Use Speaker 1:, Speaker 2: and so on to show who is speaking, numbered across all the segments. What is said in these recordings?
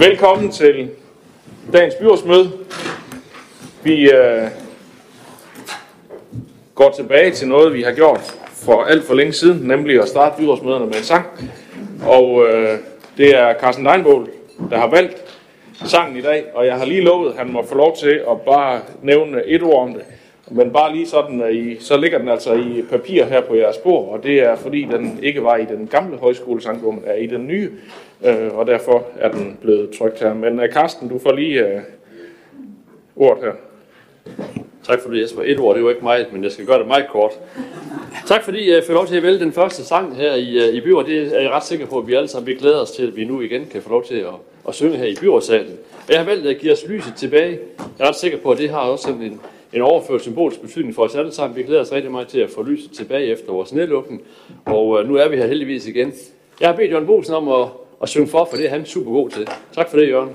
Speaker 1: Velkommen til dagens byrådsmøde. Vi øh, går tilbage til noget, vi har gjort for alt for længe siden, nemlig at starte byrådsmøderne med en sang. Og øh, det er Carsten Deinbold, der har valgt sangen i dag, og jeg har lige lovet, at han må få lov til at bare nævne et ord om det. Men bare lige sådan, at I, så ligger den altså i papir her på jeres bord, og det er fordi den ikke var i den gamle højskolesangbog, men er i den nye, øh, og derfor er den blevet trykt her. Men øh, Carsten, du får lige øh, ordet her.
Speaker 2: Tak for det, Jesper. Et ord, det er jo ikke meget, men jeg skal gøre det meget kort. Tak fordi øh, jeg får lov til at vælge den første sang her i, øh, i byrådet. Det er jeg ret sikker på, at vi alle sammen vi glæder os til, at vi nu igen kan få lov til at, at synge her i byrådssalen. Og jeg har valgt at give os lyset tilbage. Jeg er ret sikker på, at det har også sådan en, en overført symbolsk betydning for os alle sammen. Vi glæder os rigtig meget til at få lyset tilbage efter vores nedlukning. Og øh, nu er vi her heldigvis igen. Jeg har bedt Jørgen Bosen om at, at synge for, for det er han super god til. Tak for det, Jørgen.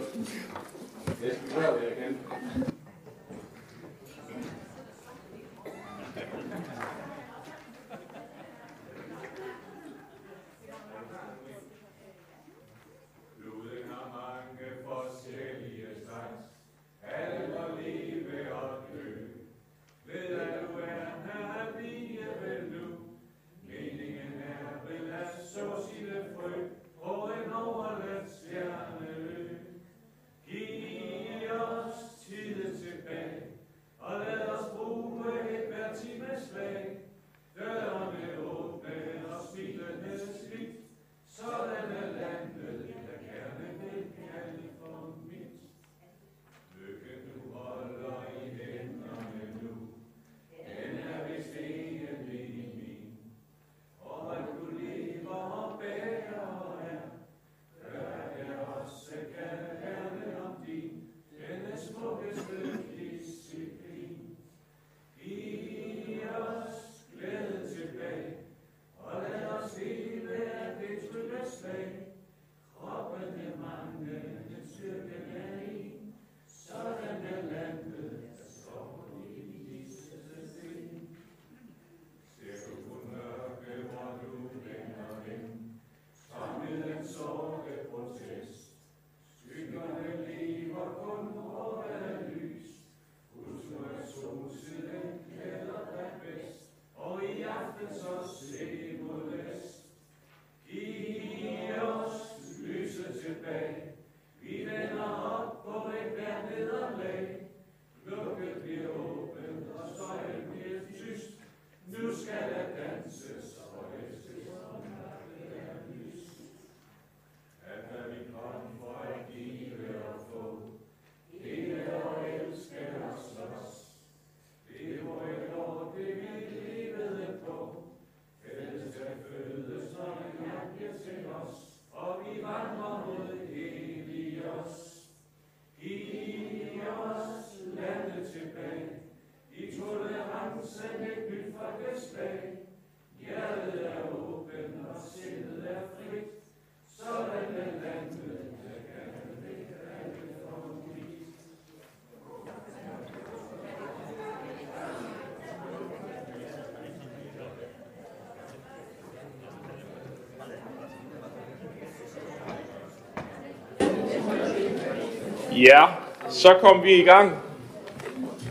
Speaker 1: Ja, så kom vi i gang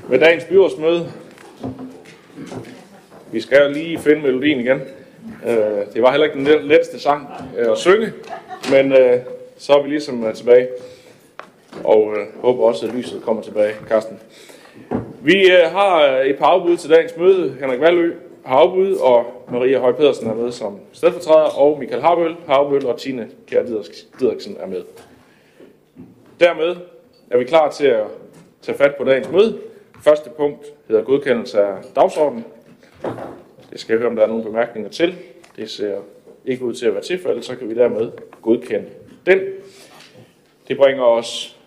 Speaker 1: med dagens byrådsmøde. Vi skal jo lige finde melodien igen. Øh, det var heller ikke den letteste sang øh, at synge, men øh, så er vi ligesom tilbage. Og håber også, at lyset kommer tilbage, Carsten. Vi har et par afbud til dagens møde. Henrik Valø har afbud, og Maria Høj Pedersen er med som stedfortræder, og Michael Harbøl har afbud, og Tine Kjær Didriksen er med. Dermed er vi klar til at tage fat på dagens møde. Første punkt hedder godkendelse af dagsordenen. Det skal jeg høre, om der er nogle bemærkninger til. Det ser ikke ud til at være tilfældet, så kan vi dermed godkende den. Det bringer os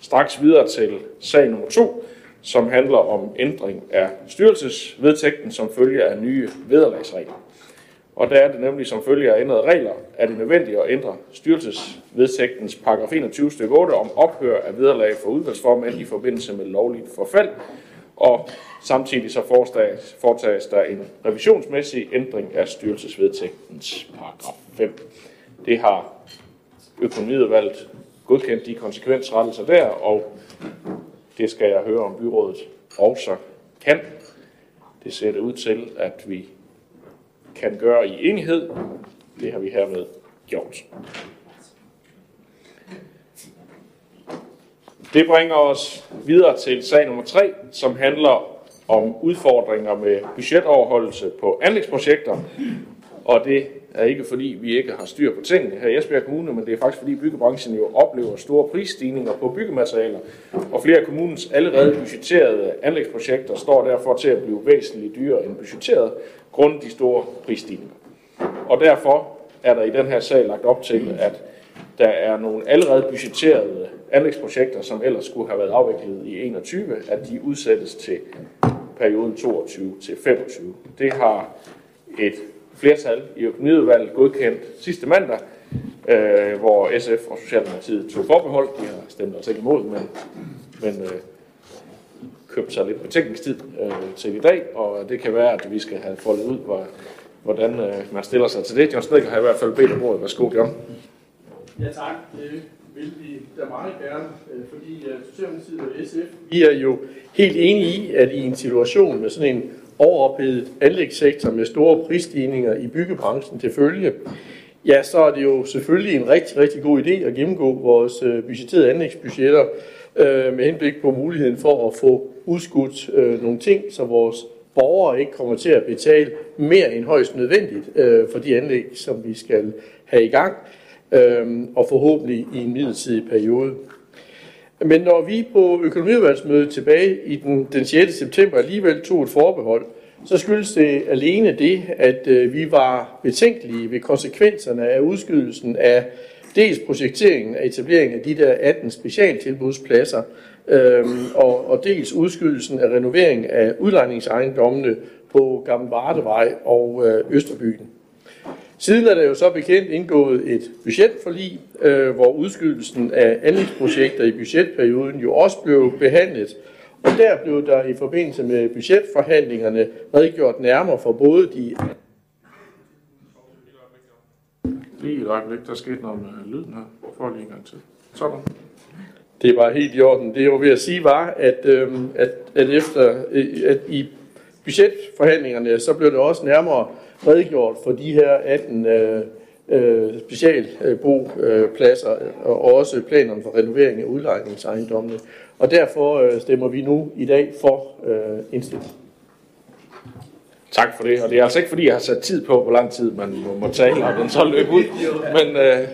Speaker 1: straks videre til sag nummer to, som handler om ændring af styrelsesvedtægten som følge af nye vederlagsregler. Og der er det nemlig som følge af ændrede regler, er det nødvendigt at ændre styrelsesvedtægtens paragraf 21 stykke 8 om ophør af vederlag for udvalgsformænd i forbindelse med lovligt forfald. Og samtidig så foretages, foretages der en revisionsmæssig ændring af styrelsesvedtægtens paragraf 5. Det har økonomiudvalget godkendt de konsekvensrettelser der, og det skal jeg høre om byrådet også kan. Det ser det ud til, at vi kan gøre i enighed. Det har vi hermed gjort. Det bringer os videre til sag nummer 3, som handler om udfordringer med budgetoverholdelse på anlægsprojekter. Og det er ikke fordi, vi ikke har styr på tingene her i Esbjerg Kommune, men det er faktisk fordi byggebranchen jo oplever store prisstigninger på byggematerialer, og flere af kommunens allerede budgetterede anlægsprojekter står derfor til at blive væsentligt dyrere end budgetteret, grundet de store prisstigninger. Og derfor er der i den her sag lagt op til, at der er nogle allerede budgetterede anlægsprojekter, som ellers skulle have været afviklet i 21, at de udsættes til perioden 22 til 25. Det har et flertal i økonomiudvalget godkendt sidste mandag, øh, hvor SF og Socialdemokratiet tog forbehold. De har stemt altså ikke imod, men, men øh, købt sig lidt betænkningstid øh, til i dag, og det kan være, at vi skal have foldet ud, hvor, hvordan øh, man stiller sig til det. John Snedker har i hvert fald bedt om ordet. Værsgo, John.
Speaker 3: Ja tak, det vil vi da meget gerne, øh, fordi øh, Socialdemokratiet og SF, vi er jo helt enige i, at i en situation med sådan en overophedet anlægssektor med store prisstigninger i byggebranchen til følge, ja, så er det jo selvfølgelig en rigtig, rigtig god idé at gennemgå vores øh, budgetterede anlægsbudgetter øh, med henblik på muligheden for at få udskudt øh, nogle ting, så vores borgere ikke kommer til at betale mere end højst nødvendigt øh, for de anlæg, som vi skal have i gang, øh, og forhåbentlig i en midlertidig periode. Men når vi på økonomiudvalgsmødet tilbage i den, den 6. september alligevel tog et forbehold, så skyldes det alene det, at øh, vi var betænkelige ved konsekvenserne af udskydelsen af dels projekteringen af etableringen af de der 18 specialtilbudspladser, øh, og, og dels udskydelsen af renovering af udlejningsejendommene på Gamle Vardevej og øh, Østerbyen. Siden er der jo så bekendt indgået et budgetforlig, øh, hvor udskydelsen af anlægsprojekter i budgetperioden jo også blev behandlet. Og der blev der i forbindelse med budgetforhandlingerne redegjort nærmere for både de...
Speaker 1: Lige et øjeblik, der skete noget med lyden her. For lige en gang til. Sådan.
Speaker 3: Det var helt i orden. Det jeg var ved at sige var, at, øh, at, at efter at i budgetforhandlingerne, så blev det også nærmere redegjort for de her 18 øh, øh, specialbopladser øh, og også planerne for renovering af udlejningsejendommene. Og derfor øh, stemmer vi nu i dag for øh, indstillingen.
Speaker 1: Tak for det, og det er altså ikke fordi, jeg har sat tid på, hvor lang tid man må, må tale, og den så løb ud. Men, øh,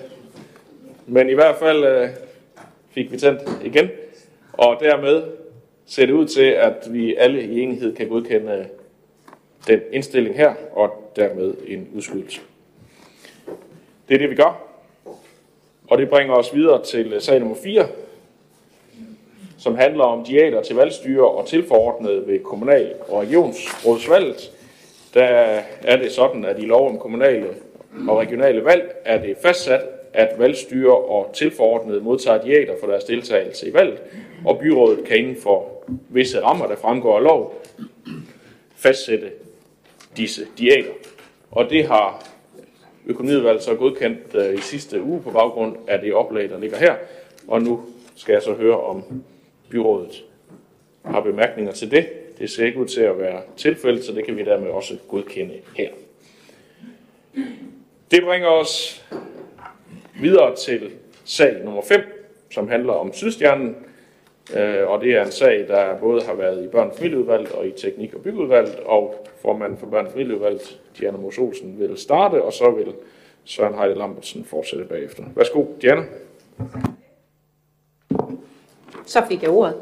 Speaker 1: men i hvert fald øh, fik vi tændt igen, og dermed ser det ud til, at vi alle i enighed kan godkende øh, den indstilling her, og dermed en udskydelse. Det er det, vi gør. Og det bringer os videre til øh, sag nummer 4, som handler om diæter til valgstyre og tilforordnede ved kommunal- og regionsrådsvalget. Der er det sådan, at i lov om kommunale og regionale valg er det fastsat, at valgstyre og tilforordnede modtager diæter for deres deltagelse i valget, og byrådet kan inden for visse rammer, der fremgår af lov, fastsætte disse diæter. Og det har økonomiudvalget så godkendt øh, i sidste uge på baggrund af det oplag, der ligger her. Og nu skal jeg så høre, om byrådet har bemærkninger til det. Det ser ikke ud til at være tilfældet, så det kan vi dermed også godkende her. Det bringer os videre til sag nummer 5, som handler om Sydstjernen. Øh, og det er en sag, der både har været i børn- og familieudvalget og i teknik- og byggeudvalget, og formanden for børn- og familieudvalget, Diana Mos Olsen, vil starte, og så vil Søren Heide Lambertsen fortsætte bagefter. Værsgo, Diana.
Speaker 4: Så fik jeg ordet.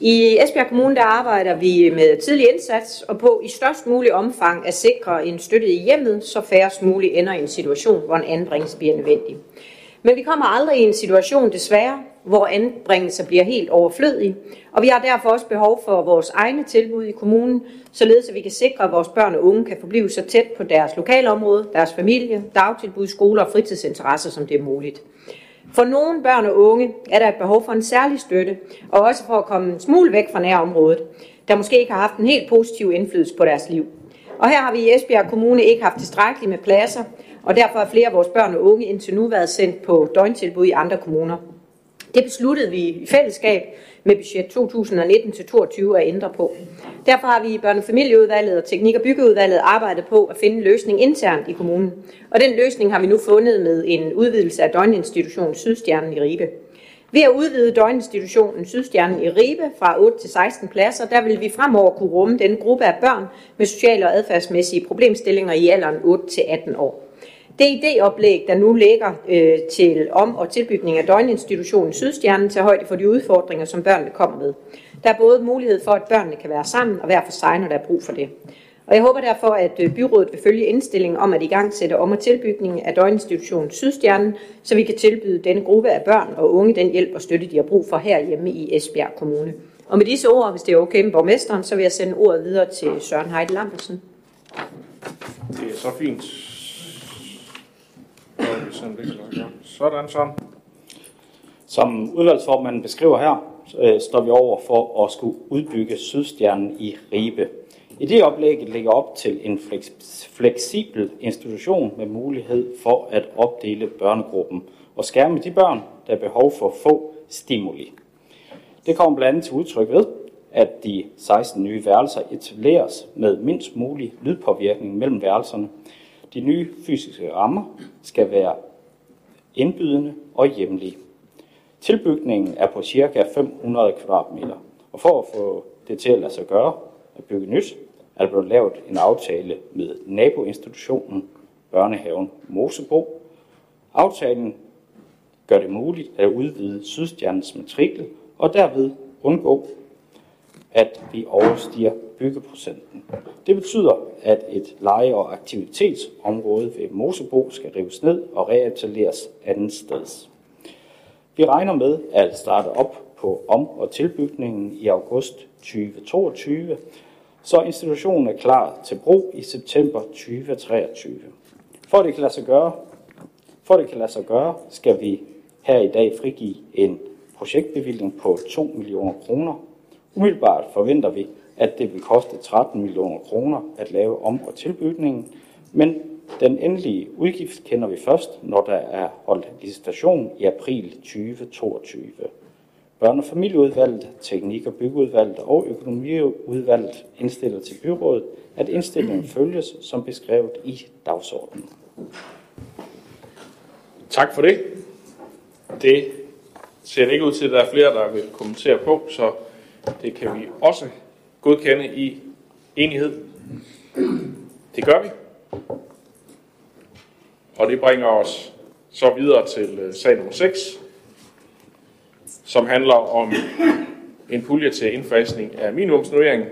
Speaker 4: I Esbjerg Kommune der arbejder vi med tidlig indsats og på i størst mulig omfang at sikre en støtte i hjemmet, så færrest muligt ender i en situation, hvor en anbringelse bliver nødvendig. Men vi kommer aldrig i en situation, desværre, hvor anbringelser bliver helt overflødige, og vi har derfor også behov for vores egne tilbud i kommunen, således at vi kan sikre, at vores børn og unge kan forblive så tæt på deres lokalområde, deres familie, dagtilbud, skoler og fritidsinteresser, som det er muligt. For nogle børn og unge er der et behov for en særlig støtte, og også for at komme en smule væk fra nærområdet, der måske ikke har haft en helt positiv indflydelse på deres liv. Og her har vi i Esbjerg Kommune ikke haft tilstrækkeligt med pladser, og derfor har flere af vores børn og unge indtil nu været sendt på døgntilbud i andre kommuner. Det besluttede vi i fællesskab med budget 2019-22 at ændre på. Derfor har vi i børnefamilieudvalget og teknik- og byggeudvalget arbejdet på at finde en løsning internt i kommunen. Og den løsning har vi nu fundet med en udvidelse af døgninstitutionen Sydstjernen i Ribe. Ved at udvide døgninstitutionen Sydstjernen i Ribe fra 8 til 16 pladser, der vil vi fremover kunne rumme den gruppe af børn med sociale og adfærdsmæssige problemstillinger i alderen 8 til 18 år. Det idéoplæg, der nu ligger øh, til om- og tilbygning af døgninstitutionen Sydstjernen, til højde for de udfordringer, som børnene kommer med. Der er både mulighed for, at børnene kan være sammen og hver for sig, når der er brug for det. Og jeg håber derfor, at øh, byrådet vil følge indstillingen om at i gang sætte om- og tilbygning af døgninstitutionen Sydstjernen, så vi kan tilbyde denne gruppe af børn og unge den hjælp og støtte, de har brug for herhjemme i Esbjerg Kommune. Og med disse ord, hvis det er okay med borgmesteren, så vil jeg sende ordet videre til Søren Heide Lambertsen.
Speaker 1: Det er så fint. Sådan, som. Sådan.
Speaker 5: Som udvalgsformanden beskriver her, øh, står vi over for at skulle udbygge Sydstjernen i Ribe. I det oplæg ligger op til en fleks- fleksibel institution med mulighed for at opdele børnegruppen og skærme de børn, der er behov for få stimuli. Det kommer blandt andet til udtryk ved, at de 16 nye værelser etableres med mindst mulig lydpåvirkning mellem værelserne. De nye fysiske rammer skal være indbydende og hjemlige. Tilbygningen er på ca. 500 kvadratmeter, og for at få det til at lade sig gøre at bygge nyt, er der blevet lavet en aftale med naboinstitutionen Børnehaven Mosebo. Aftalen gør det muligt at udvide Sydstjernens matrikel og derved undgå, at vi overstiger byggeprocenten. Det betyder, at et leje- og aktivitetsområde ved Mosebo skal rives ned og reetableres andet sted. Vi regner med at starte op på om- og tilbygningen i august 2022, så institutionen er klar til brug i september 2023. For at det kan lade sig gøre, for at det kan lade sig gøre, skal vi her i dag frigive en projektbevilling på 2 millioner kroner. Umiddelbart forventer vi, at det vil koste 13 millioner kroner at lave om- og tilbygningen, men den endelige udgift kender vi først, når der er holdt licitation i april 2022. Børne- og familieudvalget, teknik- og byggeudvalget og økonomiudvalget indstiller til byrådet, at indstillingen følges som beskrevet i dagsordenen.
Speaker 1: Tak for det. Det ser det ikke ud til, at der er flere, der vil kommentere på, så det kan vi også godkende i enighed. Det gør vi. Og det bringer os så videre til øh, sag nummer 6, som handler om en pulje til indfasning af minimumsnormering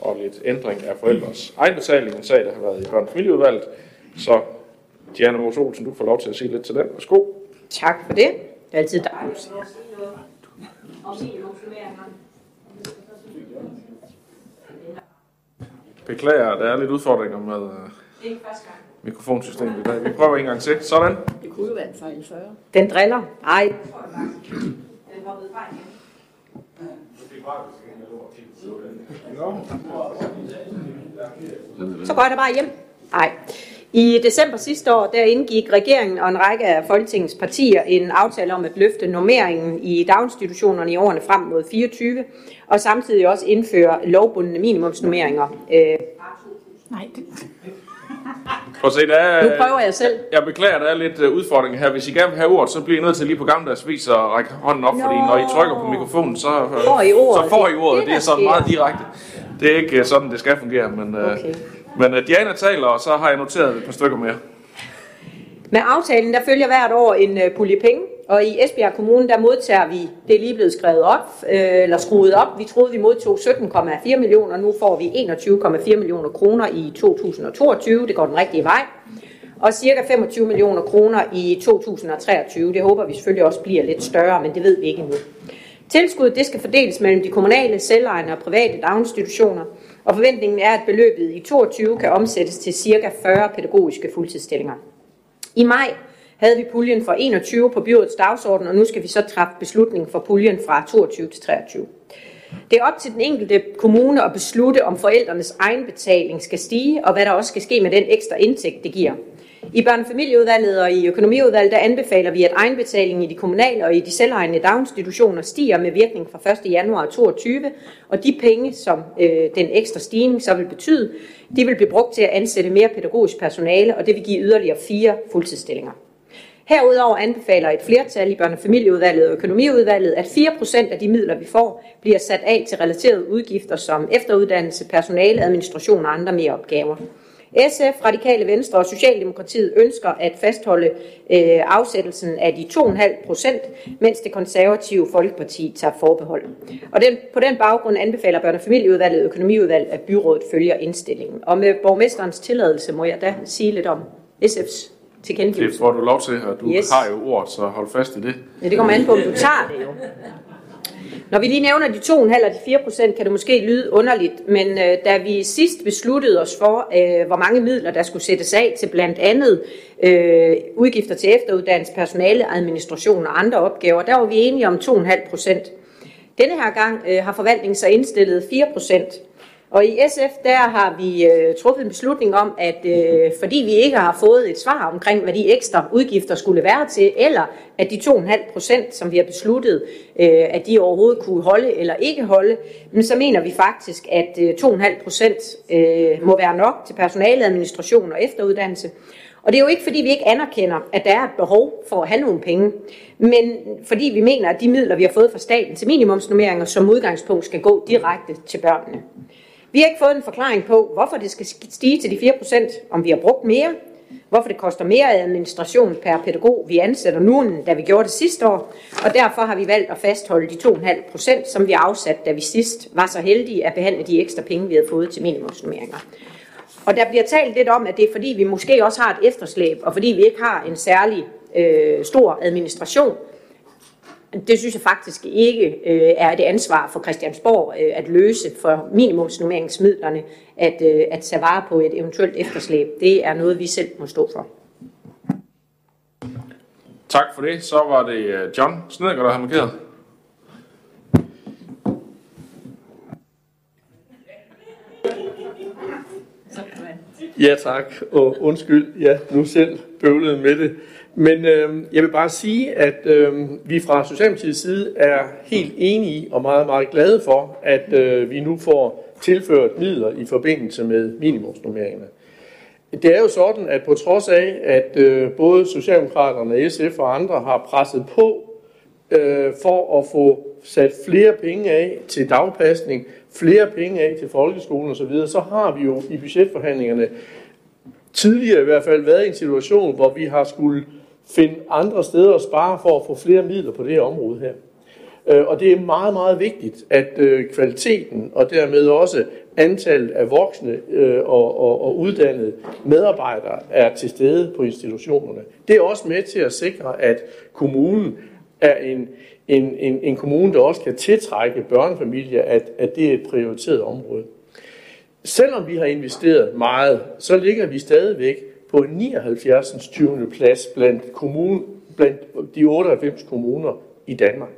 Speaker 1: og lidt ændring af forældres egenbetaling, en sag, der har været i og familieudvalget. Så Diana Mos Olsen, du får lov til at sige lidt til den. Værsgo.
Speaker 4: Tak for det. Det er altid dejligt.
Speaker 1: Beklager, der er lidt udfordringer med uh, mikrofonsystemet i dag. Vi prøver en gang til. Sådan.
Speaker 6: Det kunne jo være en fejl før.
Speaker 4: Den driller. Ej, så går jeg da bare hjem. Nej. I december sidste år, der indgik regeringen og en række af Folketingets partier en aftale om at løfte normeringen i daginstitutionerne i årene frem mod 24, og samtidig også indføre lovbundne minimumsnormeringer. Øh,
Speaker 6: Nej, det,
Speaker 1: Prøv at se, der er,
Speaker 4: nu prøver jeg selv.
Speaker 1: Jeg beklager, der er lidt uh, udfordring her. Hvis I gerne vil have ordet, så bliver I nødt til lige på gammeldags vis at række hånden op,
Speaker 4: Nå.
Speaker 1: fordi når I trykker på mikrofonen, så, uh,
Speaker 4: Får I ordet.
Speaker 1: så får I ordet.
Speaker 4: Det,
Speaker 1: Det, det er sådan meget direkte. Det er ikke sådan, det skal fungere, men,
Speaker 4: Okay
Speaker 1: men uh, Diana taler, og så har jeg noteret et par stykker mere.
Speaker 4: Med aftalen, der følger hvert år en uh, pulje penge, og i Esbjerg Kommune, der modtager vi, det er lige blevet skrevet op, øh, eller skruet op. Vi troede, vi modtog 17,4 millioner, nu får vi 21,4 millioner kroner i 2022. Det går den rigtige vej. Og cirka 25 millioner kroner i 2023. Det håber vi selvfølgelig også bliver lidt større, men det ved vi ikke endnu. Tilskuddet det skal fordeles mellem de kommunale, selvejende og private daginstitutioner, og forventningen er, at beløbet i 22 kan omsættes til cirka 40 pædagogiske fuldtidsstillinger. I maj havde vi puljen for 21 på byrådets dagsorden, og nu skal vi så træffe beslutningen for puljen fra 22 til 23. Det er op til den enkelte kommune at beslutte, om forældrenes egenbetaling skal stige, og hvad der også skal ske med den ekstra indtægt, det giver. I børnefamilieudvalget og i økonomiudvalget, der anbefaler vi, at egenbetalingen i de kommunale og i de selvejende daginstitutioner stiger med virkning fra 1. januar 2022, og de penge, som øh, den ekstra stigning så vil betyde, de vil blive brugt til at ansætte mere pædagogisk personale, og det vil give yderligere fire fuldtidsstillinger. Herudover anbefaler et flertal i børnefamilieudvalget og og økonomiudvalget, at 4% af de midler, vi får, bliver sat af til relaterede udgifter som efteruddannelse, personale, administration og andre mere opgaver. SF, Radikale Venstre og Socialdemokratiet ønsker at fastholde øh, afsættelsen af de 2,5 procent, mens det konservative Folkeparti tager forbehold. Og den, på den baggrund anbefaler børne- og familieudvalget og økonomiudvalget, at byrådet følger indstillingen. Og med borgmesterens tilladelse må jeg da sige lidt om SF's
Speaker 1: Det
Speaker 4: tilkendegivelse.
Speaker 1: får du lov til, og du
Speaker 4: Yes.
Speaker 1: har jo ordet, så hold fast i det.
Speaker 4: Ja, det kommer an på, om du tager det jo. Når vi lige nævner de 2,5 og de 4 procent, kan det måske lyde underligt, men øh, da vi sidst besluttede os for, øh, hvor mange midler der skulle sættes af til blandt andet øh, udgifter til efteruddannelse, personale, administration og andre opgaver, der var vi enige om 2,5 procent. Denne her gang øh, har forvaltningen så indstillet 4 procent. Og i SF der har vi øh, truffet en beslutning om, at øh, fordi vi ikke har fået et svar omkring, hvad de ekstra udgifter skulle være til, eller at de 2,5 procent, som vi har besluttet, øh, at de overhovedet kunne holde eller ikke holde, men så mener vi faktisk, at øh, 2,5 procent øh, må være nok til personaleadministration og efteruddannelse. Og det er jo ikke, fordi vi ikke anerkender, at der er et behov for at have nogle penge, men fordi vi mener, at de midler, vi har fået fra staten til minimumsnummeringer, som udgangspunkt skal gå direkte til børnene. Vi har ikke fået en forklaring på, hvorfor det skal stige til de 4%, om vi har brugt mere, hvorfor det koster mere administration per pædagog, vi ansætter nu, end da vi gjorde det sidste år, og derfor har vi valgt at fastholde de 2,5%, som vi afsatte, da vi sidst var så heldige at behandle de ekstra penge, vi havde fået til minimumsnummeringer. Og der bliver talt lidt om, at det er fordi, vi måske også har et efterslæb, og fordi vi ikke har en særlig øh, stor administration. Det synes jeg faktisk ikke øh, er det ansvar for Christiansborg øh, at løse for minimumsnummeringsmidlerne, at, øh, at tage vare på et eventuelt efterslæb. Det er noget, vi selv må stå for.
Speaker 1: Tak for det. Så var det øh, John Snedgaard, der har markeret.
Speaker 3: Ja tak, og undskyld, ja, nu selv bøvlede med det. Men øh, jeg vil bare sige, at øh, vi fra Socialdemokratiets side er helt enige og meget, meget glade for, at øh, vi nu får tilført midler i forbindelse med minimumsnummeringerne. Det er jo sådan, at på trods af, at øh, både Socialdemokraterne, SF og andre har presset på øh, for at få sat flere penge af til dagpasning, flere penge af til folkeskolen osv., så har vi jo i budgetforhandlingerne tidligere i hvert fald været i en situation, hvor vi har skulle finde andre steder at spare for at få flere midler på det her område her. Øh, og det er meget, meget vigtigt, at øh, kvaliteten og dermed også antallet af voksne øh, og, og, og uddannede medarbejdere er til stede på institutionerne. Det er også med til at sikre, at kommunen er en, en, en, en kommune, der også kan tiltrække børnefamilier, at, at det er et prioriteret område. Selvom vi har investeret meget, så ligger vi stadigvæk på 79. 20. plads blandt, kommune, blandt de 98 kommuner i Danmark.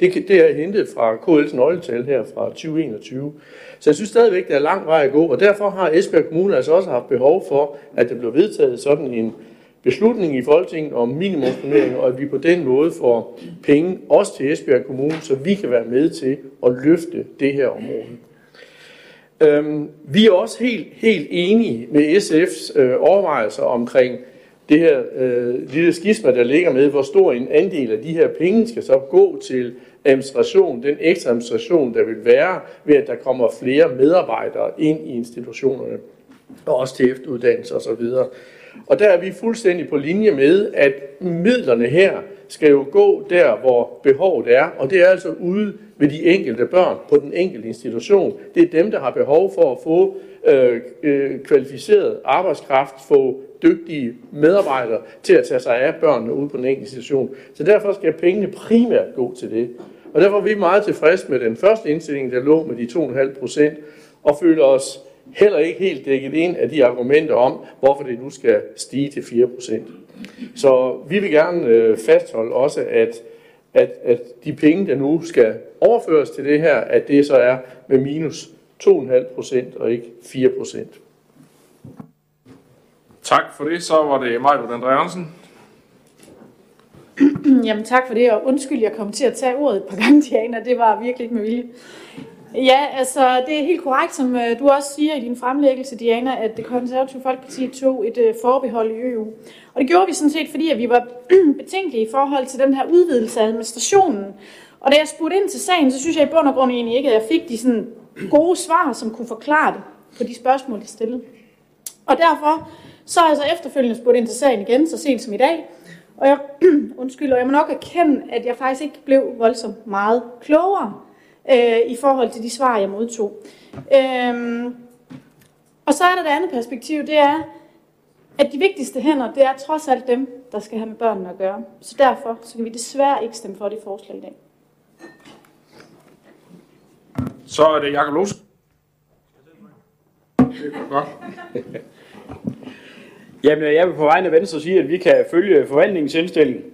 Speaker 3: Det, det er hentet fra KL's nøgletal her fra 2021. Så jeg synes stadigvæk, der er lang vej at gå, og derfor har Esbjerg Kommune altså også haft behov for, at der blev vedtaget sådan en beslutning i Folketinget om minimumsnormering, og at vi på den måde får penge også til Esbjerg Kommune, så vi kan være med til at løfte det her område. Øhm, vi er også helt, helt enige med SF's øh, overvejelser omkring det her øh, lille skisma, der ligger med, hvor stor en andel af de her penge skal så gå til administration, den ekstra administration, der vil være ved, at der kommer flere medarbejdere ind i institutionerne, og også til efteruddannelse osv. Og der er vi fuldstændig på linje med, at midlerne her skal jo gå der, hvor behovet er, og det er altså ude ved de enkelte børn på den enkelte institution. Det er dem, der har behov for at få øh, øh, kvalificeret arbejdskraft, få dygtige medarbejdere til at tage sig af børnene ude på den enkelte institution. Så derfor skal pengene primært gå til det. Og derfor er vi meget tilfredse med den første indstilling, der lå med de 2,5 procent, og føler os heller ikke helt dækket ind af de argumenter om, hvorfor det nu skal stige til 4 procent. Så vi vil gerne øh, fastholde også, at, at, at de penge, der nu skal overføres til det her, at det så er med minus 2,5 procent og ikke 4 procent.
Speaker 1: Tak for det. Så var det Majbert Andreansen.
Speaker 6: Jamen tak for det, og undskyld, jeg kom til at tage ordet et par gange, Diana. Det var virkelig ikke med vilje. Ja, altså det er helt korrekt, som øh, du også siger i din fremlæggelse, Diana, at det konservative folkeparti tog et øh, forbehold i EU. Og det gjorde vi sådan set, fordi at vi var betænkelige i forhold til den her udvidelse af administrationen. Og da jeg spurgte ind til sagen, så synes jeg i bund og grund egentlig ikke, at jeg fik de sådan gode svar, som kunne forklare det på de spørgsmål, de stillede. Og derfor så har jeg så efterfølgende spurgt ind til sagen igen, så sent som i dag. Og jeg, undskyld, og jeg må nok erkende, at jeg faktisk ikke blev voldsomt meget klogere øh, i forhold til de svar, jeg modtog. Øhm, og så er der det andet perspektiv, det er, at de vigtigste hænder, det er trods alt dem, der skal have med børnene at gøre. Så derfor så kan vi desværre ikke stemme for det forslag i dag.
Speaker 1: Så er det Jakob Lose. Det er godt.
Speaker 7: Jamen, jeg vil på vegne af Venstre sige, at vi kan følge forvaltningens indstilling,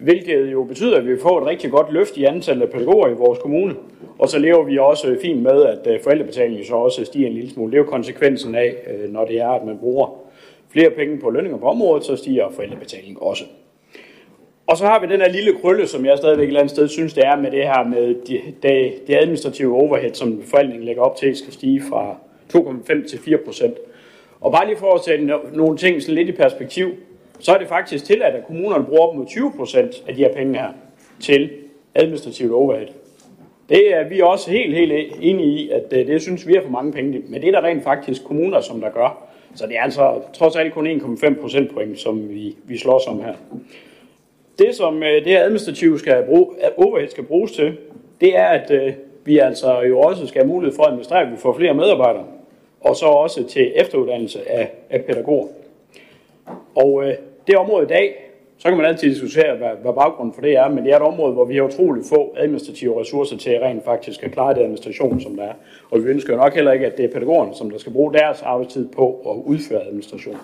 Speaker 7: hvilket jo betyder, at vi får et rigtig godt løft i antallet af pædagoger i vores kommune. Og så lever vi også fint med, at øh, forældrebetalingen så også stiger en lille smule. Det er jo konsekvensen af, øh, når det er, at man bruger flere penge på lønninger på området, så stiger forældrebetalingen også. Og så har vi den her lille krølle, som jeg stadigvæk et eller andet sted synes, det er med det her med det, det, administrative overhead, som forvaltningen lægger op til, skal stige fra 2,5 til 4 procent. Og bare lige for at sætte nogle ting sådan lidt i perspektiv, så er det faktisk tilladt, at kommunerne bruger op mod 20 procent af de her penge her til administrativt overhead. Det er vi også helt, helt enige i, at øh, det synes vi er for mange penge. Men det er der rent faktisk kommuner, som der gør. Så det er altså trods alt kun 1,5 procentpoint, som vi, vi slås om her. Det, som øh, det her administrative skal bruge, øh, overhead skal bruges til, det er, at vi altså jo også skal have mulighed for at administrere, at vi får flere medarbejdere, og så også til efteruddannelse af, af pædagoger. Og øh, det område i dag, så kan man altid diskutere, hvad, hvad baggrunden for det er, men det er et område, hvor vi har utrolig få administrative ressourcer til rent faktisk at klare det administration, som der er. Og vi ønsker jo nok heller ikke, at det er pædagogerne, som der skal bruge deres arbejdstid på at udføre administration.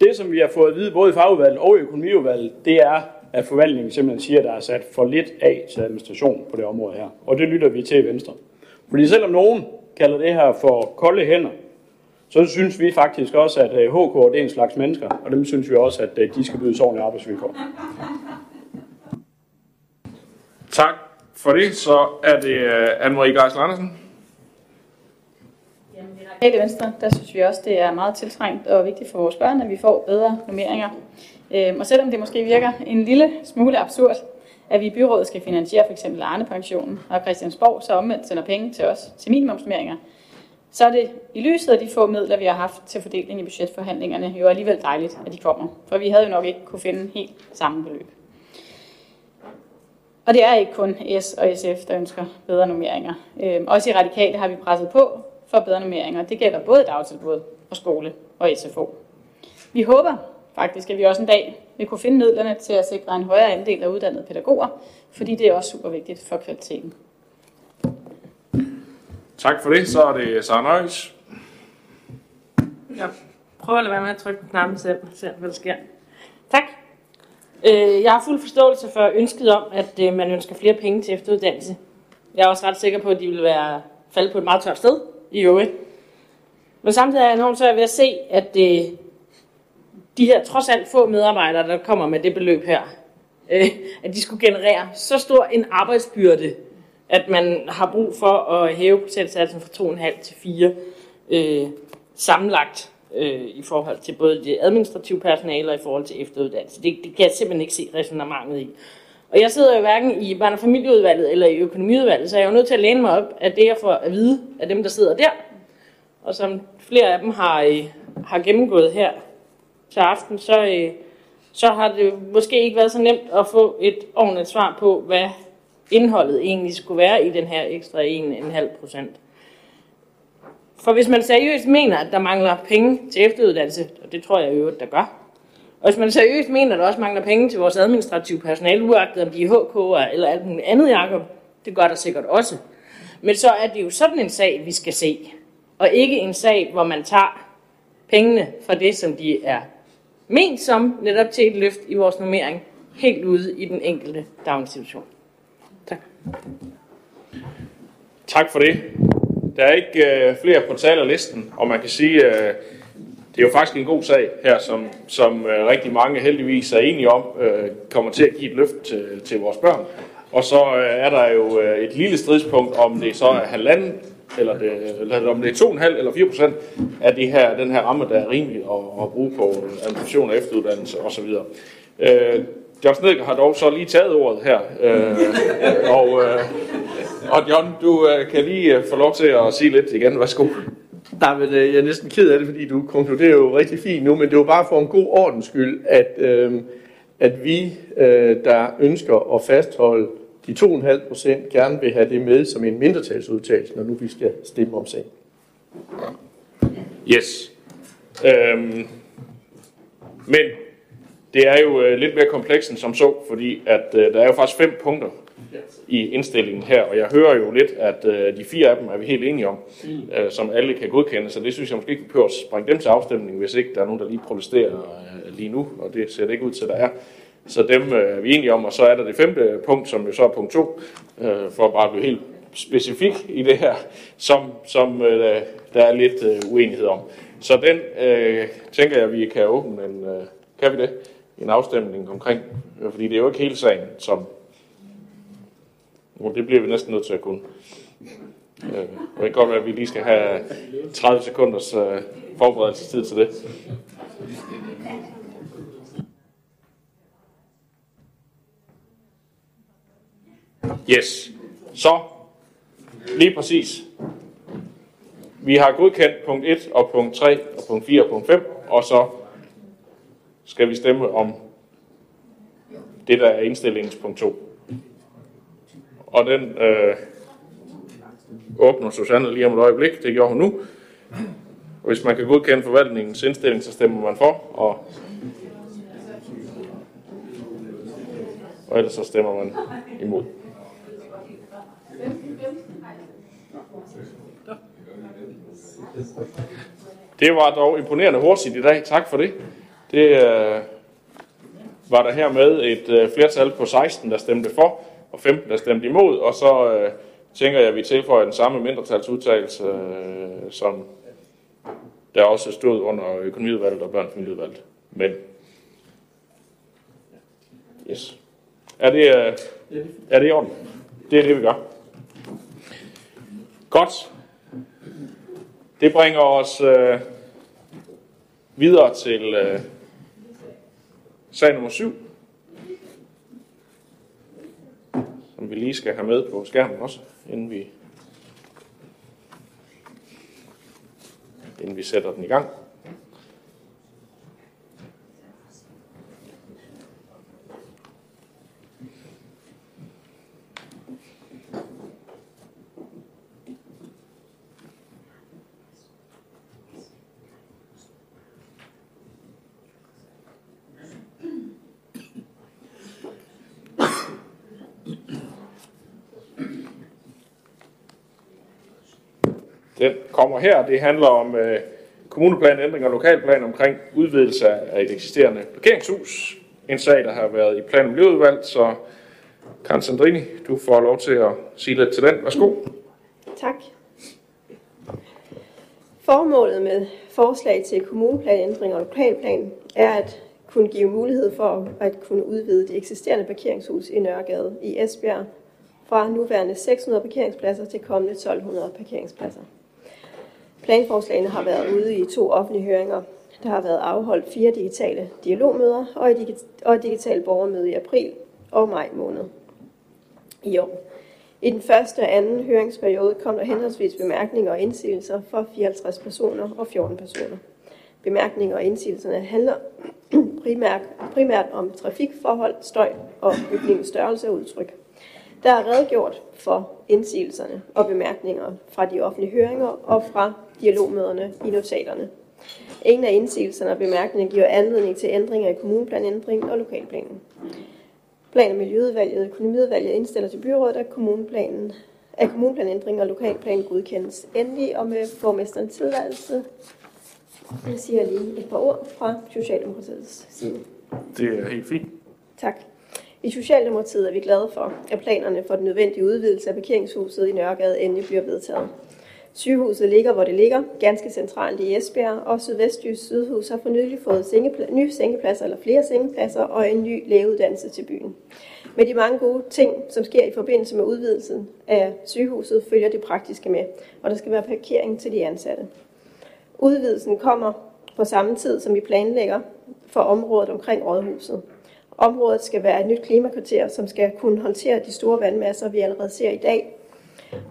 Speaker 7: Det, som vi har fået at vide både i fagudvalget og i økonomiudvalget, det er, at forvaltningen simpelthen siger, at der er sat for lidt af til administration på det område her. Og det lytter vi til i Venstre. Fordi selvom nogen kalder det her for kolde hænder, så synes vi faktisk også, at øh, HK det er en slags mennesker, og dem synes vi også, at øh, de skal bydes ordentlige arbejdsvilkår.
Speaker 1: Tak for det. Så er det øh, Anne-Marie Geisler Andersen.
Speaker 8: Helt i Venstre, der synes vi også, det er meget tiltrængt og vigtigt for vores børn, at vi får bedre normeringer. Øhm, Og selvom det måske virker en lille smule absurd, at vi i byrådet skal finansiere f.eks. Arne-pensionen, og Christiansborg så omvendt sender penge til os til minimumsnormeringer, så er det i lyset af de få midler, vi har haft til fordeling i budgetforhandlingerne, jo alligevel dejligt, at de kommer. For vi havde jo nok ikke kunne finde helt samme beløb. Og det er ikke kun S og SF, der ønsker bedre normeringer. Øh, også i Radikale har vi presset på for bedre normeringer. Det gælder både dagtilbud og skole og SFO. Vi håber faktisk, at vi også en dag vil kunne finde midlerne til at sikre en højere andel af uddannede pædagoger, fordi det er også super vigtigt for kvaliteten.
Speaker 1: Tak for det. Så er det Sara Nøjes.
Speaker 9: Ja. Prøv at lade være med at trykke på knappen selv, se hvad der sker. Tak. Øh, Jeg har fuld forståelse for ønsket om, at øh, man ønsker flere penge til efteruddannelse. Jeg er også ret sikker på, at de vil være falde på et meget tørt sted i øvrigt. Men samtidig er jeg enormt svært ved at se, at øh, de her trods alt få medarbejdere, der kommer med det beløb her, øh, at de skulle generere så stor en arbejdsbyrde, at man har brug for at hæve procentsatsen fra 2,5 til 4 øh, sammenlagt øh, i forhold til både det administrative personale og i forhold til efteruddannelse. Det, det kan jeg simpelthen ikke se resonemanget i. Og jeg sidder jo hverken i børne- og familieudvalget eller i økonomiudvalget, så jeg er jo nødt til at læne mig op af det, jeg får at vide af dem, der sidder der. Og som flere af dem har, øh, har gennemgået her til aften, så, øh, så har det måske ikke været så nemt at få et ordentligt svar på, hvad indholdet egentlig skulle være i den her ekstra 1,5 procent. For hvis man seriøst mener, at der mangler penge til efteruddannelse, og det tror jeg jo, der gør, og hvis man seriøst mener, at der også mangler penge til vores administrative personale, uagtet om de er HK'er eller alt muligt andet, Jacob, det gør der sikkert også. Men så er det jo sådan en sag, vi skal se. Og ikke en sag, hvor man tager pengene fra det, som de er ment som, netop til et løft i vores normering, helt ude i den enkelte daginstitution. Tak.
Speaker 1: For det. Der er ikke øh, flere på talerlisten, og man kan sige, øh, det er jo faktisk en god sag her, som, som øh, rigtig mange heldigvis er enige om, øh, kommer til at give et løft til, til vores børn. Og så øh, er der jo øh, et lille stridspunkt, om det så er halvanden, eller, det, eller om det er 2,5 eller 4 procent af det her, den her ramme, der er rimelig at, at bruge på administration og efteruddannelse osv. Øh, John Snedker har dog så lige taget ordet her. Øh, og, øh, og John, du øh, kan lige øh, få lov til at sige lidt igen. Værsgo.
Speaker 3: Nej, men øh, jeg er næsten ked af det, fordi du konkluderer jo rigtig fint nu, men det var bare for en god ordens skyld, at, øh, at vi, øh, der ønsker at fastholde de 2,5 procent, gerne vil have det med som en mindretalsudtalelse, når nu vi skal stemme om sagen.
Speaker 1: Yes. Øhm, men det er jo øh, lidt mere komplekst end som så, fordi at øh, der er jo faktisk fem punkter i indstillingen her, og jeg hører jo lidt, at øh, de fire af dem er vi helt enige om, øh, som alle kan godkende, så det synes jeg måske ikke, vi behøver at springe dem til afstemning, hvis ikke der er nogen, der lige protesterer øh, lige nu, og det ser det ikke ud til, der er. Så dem øh, er vi enige om, og så er der det femte punkt, som jo så er punkt to, øh, for at bare blive helt specifik i det her, som, som øh, der er lidt øh, uenighed om. Så den øh, tænker jeg, vi kan åbne en, øh, kan vi det, en afstemning omkring, fordi det er jo ikke hele sagen, som og det bliver vi næsten nødt til at kunne. Øh, det kan godt være, at vi lige skal have 30 sekunders øh, forberedelsestid til det. Yes. Så, lige præcis. Vi har godkendt punkt 1 og punkt 3 og punkt 4 og punkt 5, og så skal vi stemme om det, der er indstillingspunkt 2. Og den øh, åbner Susanne lige om et øjeblik. Det gjorde hun nu. Og hvis man kan godkende forvaltningens indstilling, så stemmer man for, og, og ellers så stemmer man imod. Det var dog imponerende hurtigt i dag. Tak for det. Det øh, var der her med et øh, flertal på 16, der stemte for, og 15, der stemte imod. Og så øh, tænker jeg, at vi tilføjer den samme mindretalsudtalelse, øh, som der også stod under økonomiudvalget og børnefamilieudvalget. Men, yes. Er det, øh, er det i orden? Det er det, vi gør. Godt. Det bringer os øh, videre til øh, sag nummer 7, som vi lige skal have med på skærmen også, inden vi, inden vi sætter den i gang. Den kommer her. Det handler om øh, kommuneplanændring og lokalplan omkring udvidelse af et eksisterende parkeringshus. En sag, der har været i plan- og miljøudvalg, så Karen Sandrini, du får lov til at sige lidt til den. Værsgo.
Speaker 10: Tak. Formålet med forslag til kommuneplanændring og lokalplan er at kunne give mulighed for at kunne udvide det eksisterende parkeringshus i Nørregade i Esbjerg fra nuværende 600 parkeringspladser til kommende 1200 parkeringspladser. Planforslagene har været ude i to offentlige høringer. Der har været afholdt fire digitale dialogmøder og et, og et digitalt borgermøde i april og maj måned i år. I den første og anden høringsperiode kom der henholdsvis bemærkninger og indsigelser for 54 personer og 14 personer. Bemærkninger og indsigelserne handler primært, primært om trafikforhold, støj og bygningens størrelse og udtryk. Der er redegjort for indsigelserne og bemærkninger fra de offentlige høringer og fra dialogmøderne i notaterne. Ingen af indsigelserne og bemærkningerne giver anledning til ændringer i kommuneplanændring og lokalplanen. Plan- og Miljøudvalget og Økonomiudvalget indstiller til byrådet, at kommuneplanen at kommuneplanændring og lokalplan godkendes endelig og med borgmesterens tilladelse. Jeg siger lige et par ord fra Socialdemokratiets side.
Speaker 1: Det er helt fint.
Speaker 10: Tak. I Socialdemokratiet er vi glade for, at planerne for den nødvendige udvidelse af parkeringshuset i Nørregade endelig bliver vedtaget. Sygehuset ligger, hvor det ligger, ganske centralt i Esbjerg, og Sydvestjysk Sygehus har for nylig fået sengepla- nye sengepladser, eller flere sengepladser, og en ny lægeuddannelse til byen. Med de mange gode ting, som sker i forbindelse med udvidelsen af sygehuset, følger det praktiske med, og der skal være parkering til de ansatte. Udvidelsen kommer på samme tid, som vi planlægger for området omkring rådhuset. Området skal være et nyt klimakvarter, som skal kunne håndtere de store vandmasser, vi allerede ser i dag,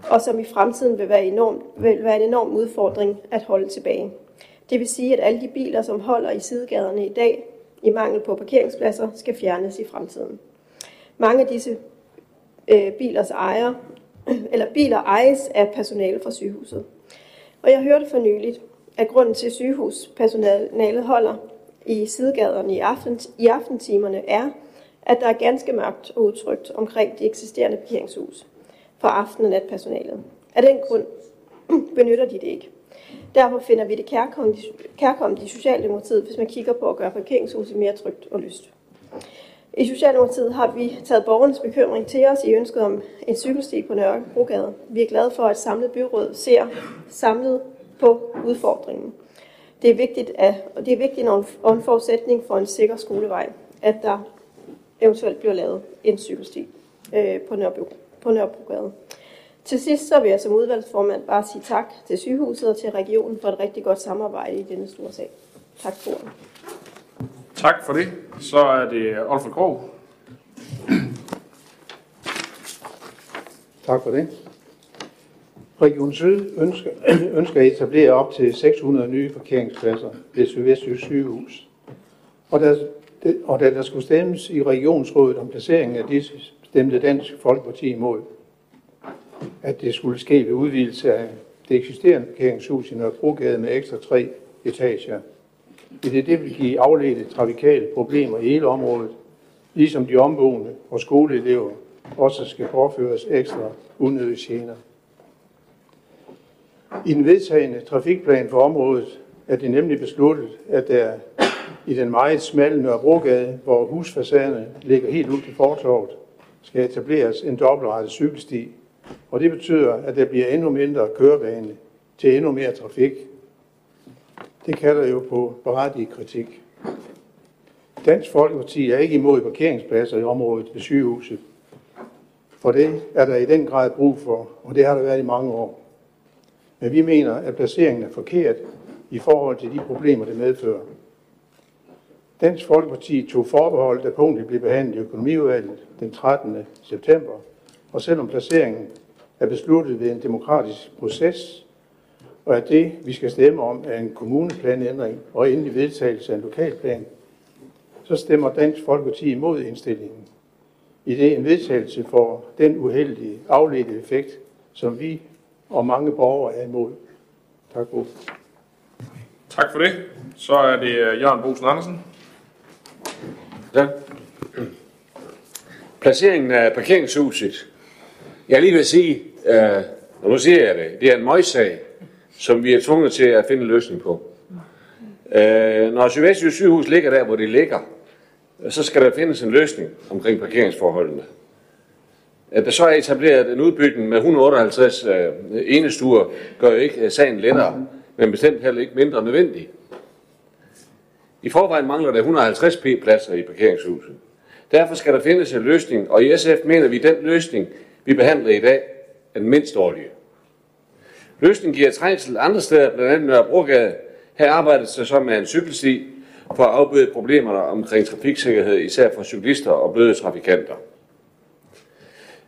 Speaker 10: og som i fremtiden vil være, enorm, vil være en enorm udfordring at holde tilbage. Det vil sige, at alle de biler, som holder i sidegaderne i dag, i mangel på parkeringspladser, skal fjernes i fremtiden. Mange af disse øh, bilers ejer, eller biler ejes af personale fra sygehuset. Og jeg hørte for nyligt, at grunden til, sygehuspersonalet holder i sidegaderne i, aften, i aftentimerne, er, at der er ganske mørkt og utrygt omkring de eksisterende parkeringshus for aften- og natpersonalet. Af den grund benytter de det ikke. Derfor finder vi det kærkommende i Socialdemokratiet, hvis man kigger på at gøre parkeringshuset mere trygt og lyst. I Socialdemokratiet har vi taget borgernes bekymring til os i ønsket om en cykelsti på Nørrebrogade. Vi er glade for, at samlet byråd ser samlet på udfordringen. Det er vigtigt, at, og det er vigtigt og en forudsætning for en sikker skolevej, at der eventuelt bliver lavet en cykelsti øh, på på Nørrebrogade. Til sidst så vil jeg som udvalgsformand bare sige tak til sygehuset og til regionen for et rigtig godt samarbejde i denne store sag. Tak for ordet.
Speaker 1: Tak for det. Så er det Olfer Krog.
Speaker 11: Tak for det. Region Syd ønsker, ønsker at etablere op til 600 nye parkeringspladser ved Sydvestjysk sygehus. Og der, og da der skulle stemmes i regionsrådet om placeringen af disse, stemte Dansk Folkeparti imod, at det skulle ske ved udvidelse af det eksisterende parkeringshus i Nørrebrogade med ekstra tre etager. I det, det vil give afledte trafikale problemer i hele området, ligesom de omboende og skoleelever også skal påføres ekstra unødige gener. I den vedtagende trafikplan for området er det nemlig besluttet, at der i den meget smalle Nørrebrogade, hvor husfacaderne ligger helt ud til fortorvet, skal etableres en dobbeltrettet cykelsti, og det betyder, at der bliver endnu mindre kørebane til endnu mere trafik. Det kalder jo på berettiget kritik. Dansk Folkeparti er ikke imod parkeringspladser i området ved sygehuset, for det er der i den grad brug for, og det har der været i mange år. Men vi mener, at placeringen er forkert i forhold til de problemer, det medfører. Dansk Folkeparti tog forbehold, da punktet blev behandlet i økonomiudvalget den 13. september, og selvom placeringen er besluttet ved en demokratisk proces, og at det, vi skal stemme om, er en kommuneplanændring og endelig vedtagelse af en lokalplan, så stemmer Dansk Folkeparti imod indstillingen. I det en vedtagelse for den uheldige afledte effekt, som vi og mange borgere er imod. Tak for
Speaker 1: Tak for det. Så er det øh, Jørgen Bosen Andersen.
Speaker 12: Ja. Placeringen af parkeringshuset. Jeg er lige ved at sige, øh, og nu siger jeg det, det er en møgssag, som vi er tvunget til at finde en løsning på. Øh, når Sydvestjysk sygehus ligger der, hvor det ligger, så skal der findes en løsning omkring parkeringsforholdene. At der så er etableret en udbygning med 158 øh, enestuer, gør jo ikke øh, sagen lettere, men bestemt heller ikke mindre nødvendig. I forvejen mangler der 150 p-pladser i parkeringshuset. Derfor skal der findes en løsning, og i SF mener vi, at den løsning, vi behandler i dag, er den mindst dårlige. Løsningen giver trængsel andre steder, blandt andet Nørrebrogade. Her arbejdes der så med en cykelsti for at afbøde problemerne omkring trafiksikkerhed, især for cyklister og bløde trafikanter.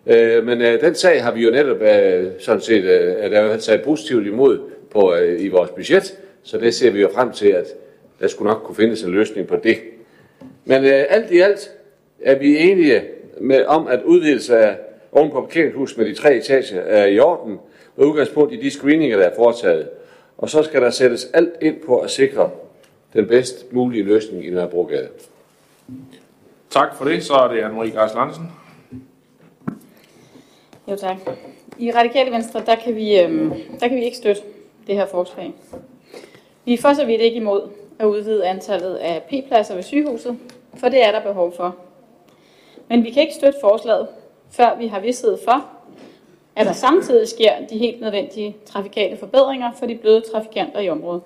Speaker 12: Øh, men øh, den sag har vi jo netop øh, sådan set øh, der taget positivt imod på, øh, i vores budget, så det ser vi jo frem til, at der skulle nok kunne findes en løsning på det. Men øh, alt i alt er vi enige med, om, at udvidelse af oven på parkeringshus med de tre etager er i orden, med udgangspunkt i de screeninger, der er foretaget. Og så skal der sættes alt ind på at sikre den bedst mulige løsning i Nørrebrogade.
Speaker 1: Tak for det. Så er det Anne-Marie Geis Lansen.
Speaker 8: Jo tak. I Radikale Venstre, der kan, vi, øhm, der kan vi ikke støtte det her forslag. Vi er for så vidt ikke imod at udvide antallet af p-pladser ved sygehuset, for det er der behov for. Men vi kan ikke støtte forslaget, før vi har vidsthed for, at der samtidig sker de helt nødvendige trafikale forbedringer for de bløde trafikanter i området.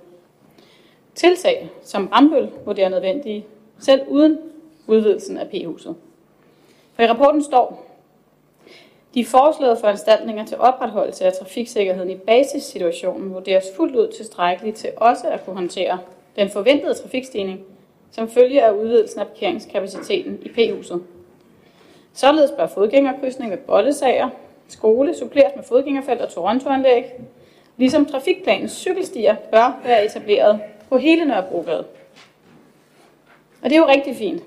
Speaker 8: Tiltag som Rambøl vurderer nødvendige, selv uden udvidelsen af P-huset. For i rapporten står, de foreslåede foranstaltninger til opretholdelse af trafiksikkerheden i basissituationen vurderes fuldt ud tilstrækkeligt til også at kunne håndtere den forventede trafikstigning, som følge af udvidelsen af parkeringskapaciteten i P-huset. Således bør fodgængerkrydsning ved bollesager, skole suppleres med fodgængerfelt og torontoanlæg, ligesom trafikplanens cykelstier bør være etableret på hele Nørrebrogade. Og det er jo rigtig fint,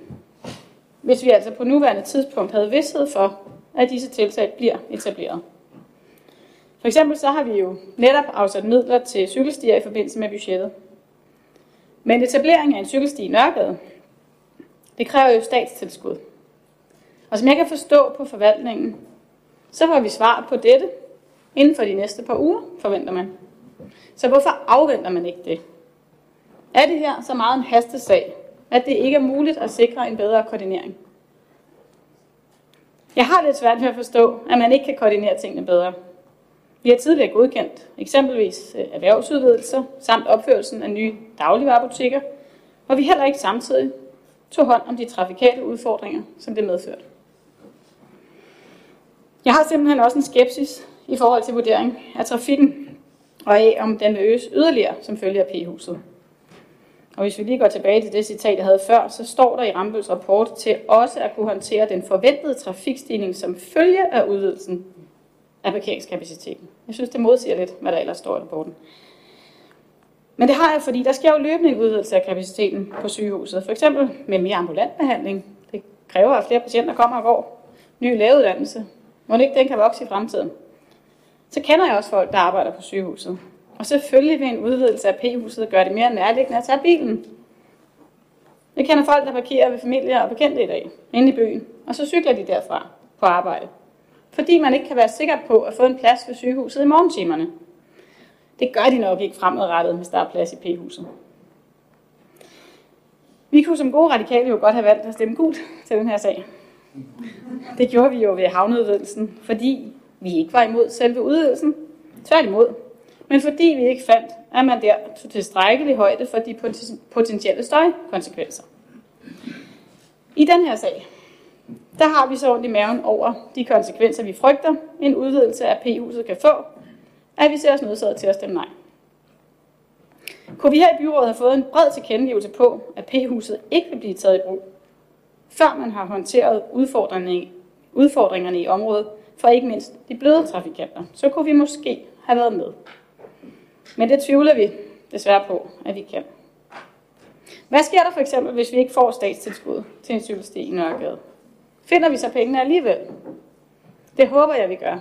Speaker 8: hvis vi altså på nuværende tidspunkt havde vidsthed for, at disse tiltag bliver etableret. For eksempel så har vi jo netop afsat midler til cykelstier i forbindelse med budgettet. Men etablering af en cykelsti i Nørregade, det kræver jo statstilskud. Og som jeg kan forstå på forvaltningen, så får vi svar på dette inden for de næste par uger, forventer man. Så hvorfor afventer man ikke det? Er det her så meget en hastesag, at det ikke er muligt at sikre en bedre koordinering? Jeg har lidt svært ved at forstå, at man ikke kan koordinere tingene bedre. Vi har tidligere godkendt eksempelvis øh, erhvervsudvidelser samt opførelsen af nye dagligvarerbutikker, hvor vi heller ikke samtidig tog hånd om de trafikale udfordringer, som det medførte. Jeg har simpelthen også en skepsis i forhold til vurdering af trafikken, og af om den vil øges yderligere som følge af P-huset. Og hvis vi lige går tilbage til det citat, jeg havde før, så står der i Rambøls rapport til også at kunne håndtere den forventede trafikstigning som følge af udvidelsen af parkeringskapaciteten. Jeg synes, det modsiger lidt, hvad der ellers står i rapporten. Men det har jeg, fordi der sker jo løbende en udvidelse af kapaciteten på sygehuset. For eksempel med mere ambulant behandling. Det kræver, at flere patienter kommer og går. Ny lægeuddannelse. Må ikke den kan vokse i fremtiden. Så kender jeg også folk, der arbejder på sygehuset. Og selvfølgelig vil en udvidelse af P-huset gøre det mere nærliggende at tage bilen. Jeg kender folk, der parkerer ved familier og bekendte i dag, inde i byen, og så cykler de derfra på arbejde. Fordi man ikke kan være sikker på at få en plads ved sygehuset i morgentimerne. Det gør de nok ikke fremadrettet, hvis der er plads i P-huset. Vi kunne som gode radikale jo godt have valgt at stemme gult til den her sag. Det gjorde vi jo ved havneudvidelsen, fordi vi ikke var imod selve udvidelsen. Tværtimod, men fordi vi ikke fandt, at man der tog tilstrækkelig højde for de potentielle støjkonsekvenser. I den her sag, der har vi så ondt i maven over de konsekvenser, vi frygter, en udvidelse af P-huset kan få, at vi ser os nødsaget til at stemme nej. Kunne vi her i byrådet have fået en bred tilkendegivelse på, at P-huset ikke vil blive taget i brug, før man har håndteret udfordringerne, udfordringerne i området, for ikke mindst de bløde trafikanter, så kunne vi måske have været med. Men det tvivler vi desværre på, at vi kan. Hvad sker der for eksempel, hvis vi ikke får statstilskud til en cykelsti i Nørregade? Finder vi så pengene alligevel? Det håber jeg, vi gør,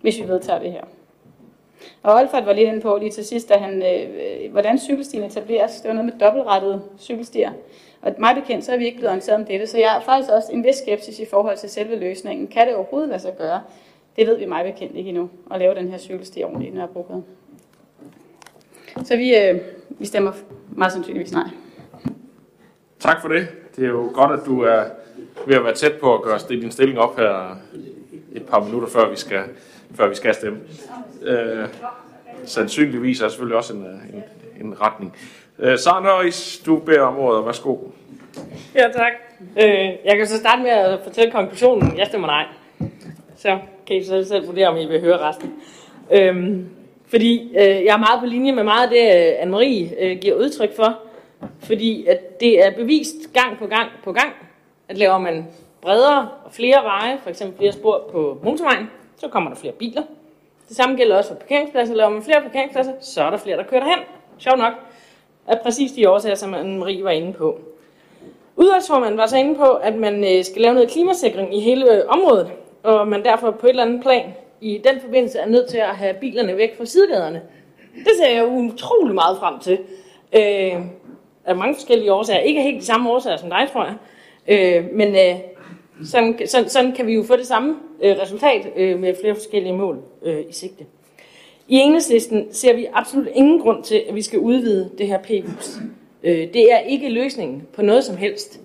Speaker 8: hvis vi vedtager det her. Og Alfred var lidt inde på lige til sidst, da han, øh, hvordan cykelstien etableres. Det var noget med dobbeltrettede cykelstier. Og mig bekendt, så er vi ikke blevet orienteret om dette, så jeg er faktisk også en vis skepsis i forhold til selve løsningen. Kan det overhovedet lade sig gøre? Det ved vi mig bekendt ikke endnu, at lave den her cykelsti ordentligt i Nørrebrogade. Så vi, øh, vi stemmer meget sandsynligvis nej.
Speaker 1: Tak for det. Det er jo godt, at du er ved at være tæt på at gøre din stilling op her et par minutter, før vi skal, før vi skal stemme. Øh, sandsynligvis er selvfølgelig også en, en, en retning. Øh, Sara Nørris, du beder om ordet. Værsgo.
Speaker 9: Ja, tak. Øh, jeg kan så starte med at fortælle konklusionen. Jeg stemmer nej. Så kan I så selv vurdere, om I vil høre resten. Øh, fordi øh, jeg er meget på linje med meget af det, øh, Anne-Marie øh, giver udtryk for. Fordi at det er bevist gang på gang på gang, at laver man bredere og flere veje, for eksempel flere spor på motorvejen, så kommer der flere biler. Det samme gælder også for parkeringspladser. Laver man flere parkeringspladser, så er der flere, der kører derhen. Sjov nok. Af præcis de årsager, som Anne-Marie var inde på. Udvalgsformanden var så inde på, at man øh, skal lave noget klimasikring i hele øh, området, og man derfor på et eller andet plan i den forbindelse er nødt til at have bilerne væk fra sidegaderne. Det ser jeg utrolig meget frem til. Øh, af mange forskellige årsager. Ikke helt de samme årsager som dig, tror jeg. Øh, men øh, sådan, sådan, sådan kan vi jo få det samme øh, resultat øh, med flere forskellige mål øh, i sigte. I enhedslisten ser vi absolut ingen grund til, at vi skal udvide det her p-hus. Øh, det er ikke løsningen på noget som helst.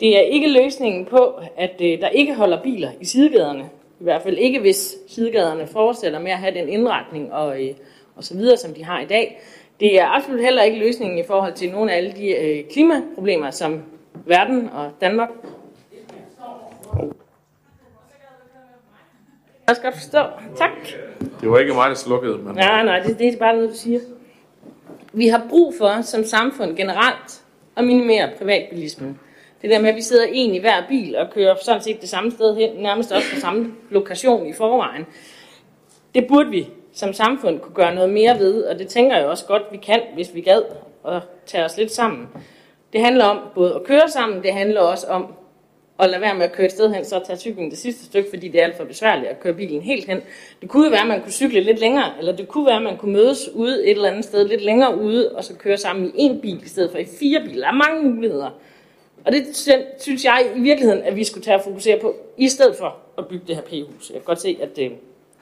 Speaker 9: Det er ikke løsningen på, at øh, der ikke holder biler i sidegaderne. I hvert fald ikke, hvis sidegaderne fortsætter med at have den indretning og, øh, og så videre, som de har i dag. Det er absolut heller ikke løsningen i forhold til nogle af alle de øh, klimaproblemer, som verden og Danmark Jeg skal godt forstå. Tak.
Speaker 1: Det var ikke mig, der slukkede, men...
Speaker 9: Nej, nej, det, det er bare noget, du siger. Vi har brug for, som samfund generelt, at minimere privatbilismen. Det der med, at vi sidder en i hver bil og kører sådan set det samme sted hen, nærmest også på samme lokation i forvejen. Det burde vi som samfund kunne gøre noget mere ved, og det tænker jeg også godt, vi kan, hvis vi gad at tage os lidt sammen. Det handler om både at køre sammen, det handler også om at lade være med at køre et sted hen, så tage cyklen det sidste stykke, fordi det er alt for besværligt at køre bilen helt hen. Det kunne jo være, at man kunne cykle lidt længere, eller det kunne være, at man kunne mødes ude et eller andet sted lidt længere ude, og så køre sammen i en bil i stedet for i fire biler. Der er mange muligheder. Og det synes jeg i virkeligheden, at vi skulle tage og fokusere på, i stedet for at bygge det her P-hus. Jeg kan godt se, at det,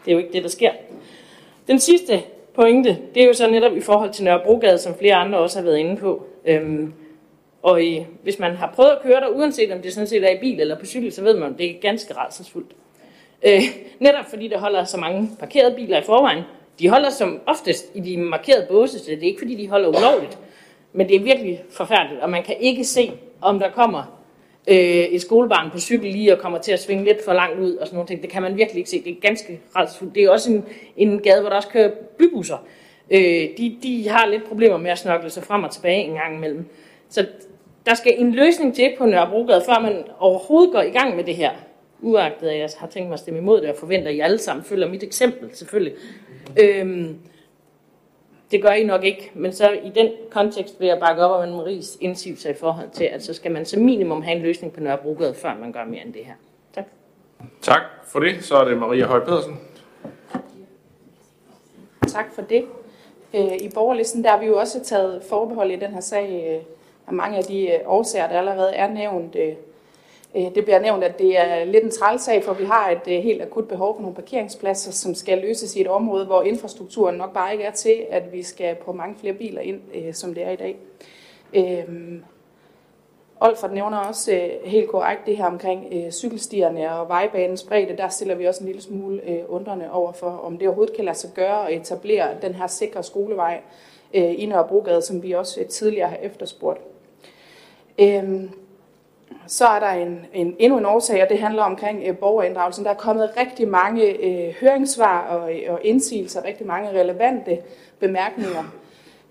Speaker 9: det er jo ikke det, der sker. Den sidste pointe, det er jo så netop i forhold til Nørrebrogade, som flere andre også har været inde på. Øhm, og i, hvis man har prøvet at køre der, uanset om det sådan set er i bil eller på cykel, så ved man, at det er ganske rædselsfuldt. Øh, netop fordi der holder så mange parkerede biler i forvejen. De holder som oftest i de markerede båse, så det er ikke fordi, de holder ulovligt. Men det er virkelig forfærdeligt, og man kan ikke se, om der kommer øh, et skolebarn på cykel lige og kommer til at svinge lidt for langt ud og sådan noget. Det kan man virkelig ikke se. Det er ganske rædselsfuldt. Det er også en, en gade, hvor der også kører bybusser. Øh, de, de har lidt problemer med at snokle sig frem og tilbage en gang imellem. Så der skal en løsning til på Nørrebrogade, før man overhovedet går i gang med det her. Uagtet at jeg har tænkt mig at stemme imod det, og forventer, at I alle sammen følger mit eksempel, selvfølgelig. Øhm, det gør I nok ikke, men så i den kontekst vil jeg bakke op om en Maries indsigelse i forhold til, at så skal man som minimum have en løsning på Nørrebrogade, før man gør mere end det her. Tak.
Speaker 1: Tak for det. Så er det Maria Høj Pedersen.
Speaker 13: Tak for det. Øh, I borgerlisten der har vi jo også taget forbehold i den her sag øh, af mange af de øh, årsager, der allerede er nævnt. Øh, det bliver nævnt, at det er lidt en trælsag, for vi har et øh, helt akut behov for nogle parkeringspladser, som skal løses i et område, hvor infrastrukturen nok bare ikke er til, at vi skal på mange flere biler ind, øh, som det er i dag. Olfert nævner også helt korrekt det her omkring cykelstierne og vejbanens bredde. Der stiller vi også en lille smule undrende over for, om det overhovedet kan lade sig gøre at etablere den her sikre skolevej i Nørrebrogade, som vi også tidligere har efterspurgt. Øhm, så er der en, en, endnu en årsag, og det handler omkring øh, borgerinddragelsen. Der er kommet rigtig mange øh, høringssvar og, og indsigelser, rigtig mange relevante bemærkninger.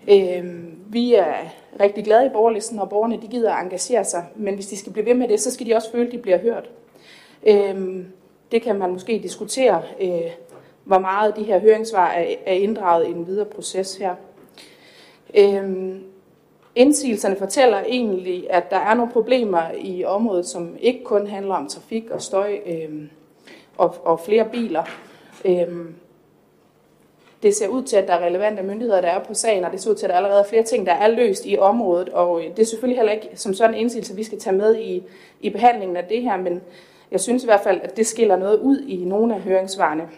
Speaker 13: Øh, vi er rigtig glade i borgerlisten, og borgerne de gider at engagere sig, men hvis de skal blive ved med det, så skal de også føle, at de bliver hørt. Øh, det kan man måske diskutere, øh, hvor meget de her høringssvar er, er inddraget i den videre proces her. Øh, indsigelserne fortæller egentlig, at der er nogle problemer i området, som ikke kun handler om trafik og støj øh, og, og flere biler. Øh, det ser ud til, at der er relevante myndigheder, der er på sagen, og det ser ud til, at der allerede er flere ting, der er løst i området. Og øh, det er selvfølgelig heller ikke som sådan en indsigelse, vi skal tage med i, i behandlingen af det her, men jeg synes i hvert fald, at det skiller noget ud i nogle af høringsvarene.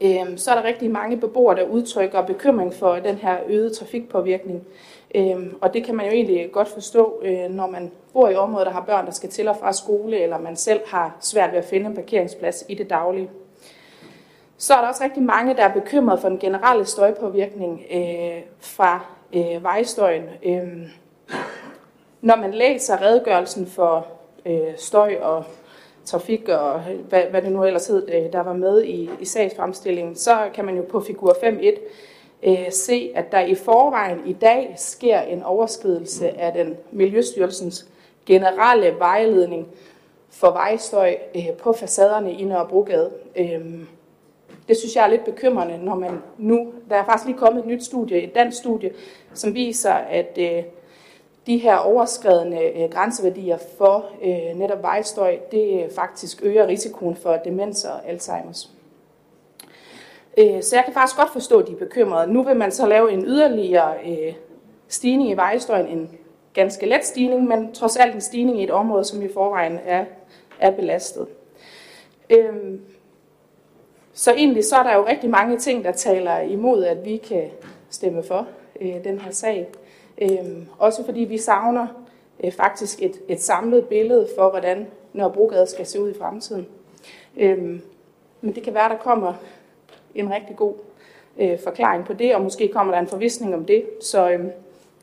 Speaker 13: Øhm, så er der rigtig mange beboere, der udtrykker bekymring for den her øgede trafikpåvirkning. Øhm, og det kan man jo egentlig godt forstå, øh, når man bor i områder, der har børn, der skal til og fra skole, eller man selv har svært ved at finde en parkeringsplads i det daglige. Så er der også rigtig mange, der er bekymret for den generelle støjpåvirkning øh, fra øh, vejstøjen. Øh, når man læser redegørelsen for øh, støj og trafik og øh, hvad, hvad det nu ellers hed, øh, der var med i, i sagsfremstillingen, så kan man jo på figur 5.1 øh, se, at der i forvejen i dag sker en overskridelse af den Miljøstyrelsens generelle vejledning for vejstøj øh, på facaderne i Nørrebrogade. Øh, det synes jeg er lidt bekymrende, når man nu, der er faktisk lige kommet et nyt studie, et dansk studie, som viser, at øh, de her overskredende øh, grænseværdier for øh, netop vejstøj, det øh, faktisk øger risikoen for demens og Alzheimer's. Øh, så jeg kan faktisk godt forstå, at de er bekymrede. Nu vil man så lave en yderligere øh, stigning i vejstøjen, en ganske let stigning, men trods alt en stigning i et område, som i forvejen er, er belastet. Øh, så egentlig så er der jo rigtig mange ting, der taler imod, at vi kan stemme for øh, den her sag. Øh, også fordi vi savner øh, faktisk et, et samlet billede for, hvordan Nørrebrogade skal se ud i fremtiden. Øh, Men det kan være, der kommer en rigtig god øh, forklaring på det, og måske kommer der en forvisning om det. Så, øh,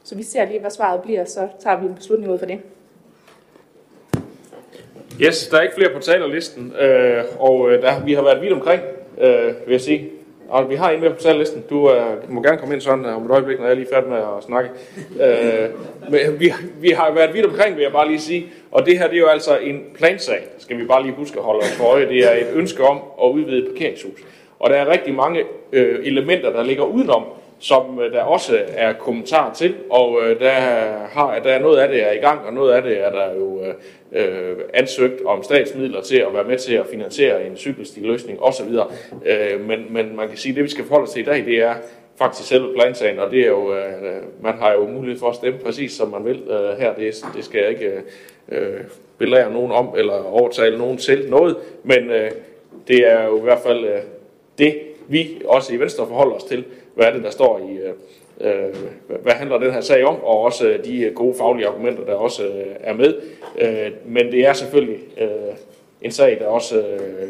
Speaker 13: så vi ser lige, hvad svaret bliver, så tager vi en beslutning ud for det.
Speaker 1: Yes, der er ikke flere på talerlisten, øh, og øh, der, vi har været vidt omkring, øh, vil jeg sige. Og vi har en mere på talerlisten. Du øh, må gerne komme ind sådan øh, om et øjeblik, når jeg er lige færdig med at snakke. Øh, men vi, vi har været vidt omkring, vil jeg bare lige sige. Og det her det er jo altså en plansag, skal vi bare lige huske at holde os for øje. Det er et ønske om at udvide et parkeringshus. Og der er rigtig mange øh, elementer, der ligger udenom, som øh, der også er kommentar til, og øh, der, har, der er noget af det er i gang, og noget af det er der jo øh, øh ansøgt om statsmidler til at være med til at finansiere en cykelstiløsning osv. Øh, men, men man kan sige, at det vi skal forholde os til i dag, det er faktisk selve plansagen, og det er jo, øh, øh, man har jo mulighed for at stemme præcis som man vil øh, her. Det, det skal jeg ikke øh, belære nogen om, eller overtale nogen til noget, men øh, det er jo i hvert fald øh, det, vi også i Venstre forholder os til, hvad er det, der står i, øh, øh hvad handler den her sag om, og også øh, de øh, gode faglige argumenter, der også øh, er med. Øh, men det er selvfølgelig øh, en sag, der også, øh,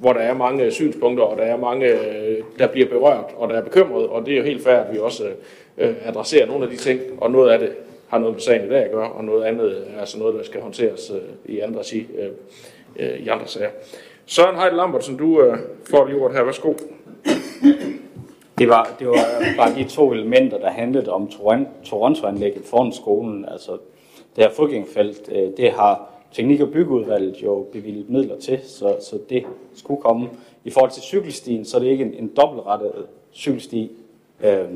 Speaker 1: hvor der er mange synspunkter, og der er mange, øh, der bliver berørt, og der er bekymret, og det er jo helt fair, at vi også øh, adresserer nogle af de ting, og noget af det har noget med sagen i dag at gøre, og noget andet er altså noget, der skal håndteres øh, i andre, sig, øh, øh, i andre sager. Søren Heide Lambertsen, du øh, får lige ordet her. Værsgo.
Speaker 5: Det var, det var bare de to elementer, der handlede om Toronto-anlægget foran skolen. Altså, det her fodgængfelt, øh, det har Teknik- og Byggeudvalget jo bevilget midler til, så, så det skulle komme. I forhold til cykelstien, så er det ikke en, en dobbeltrettet cykelsti, øh,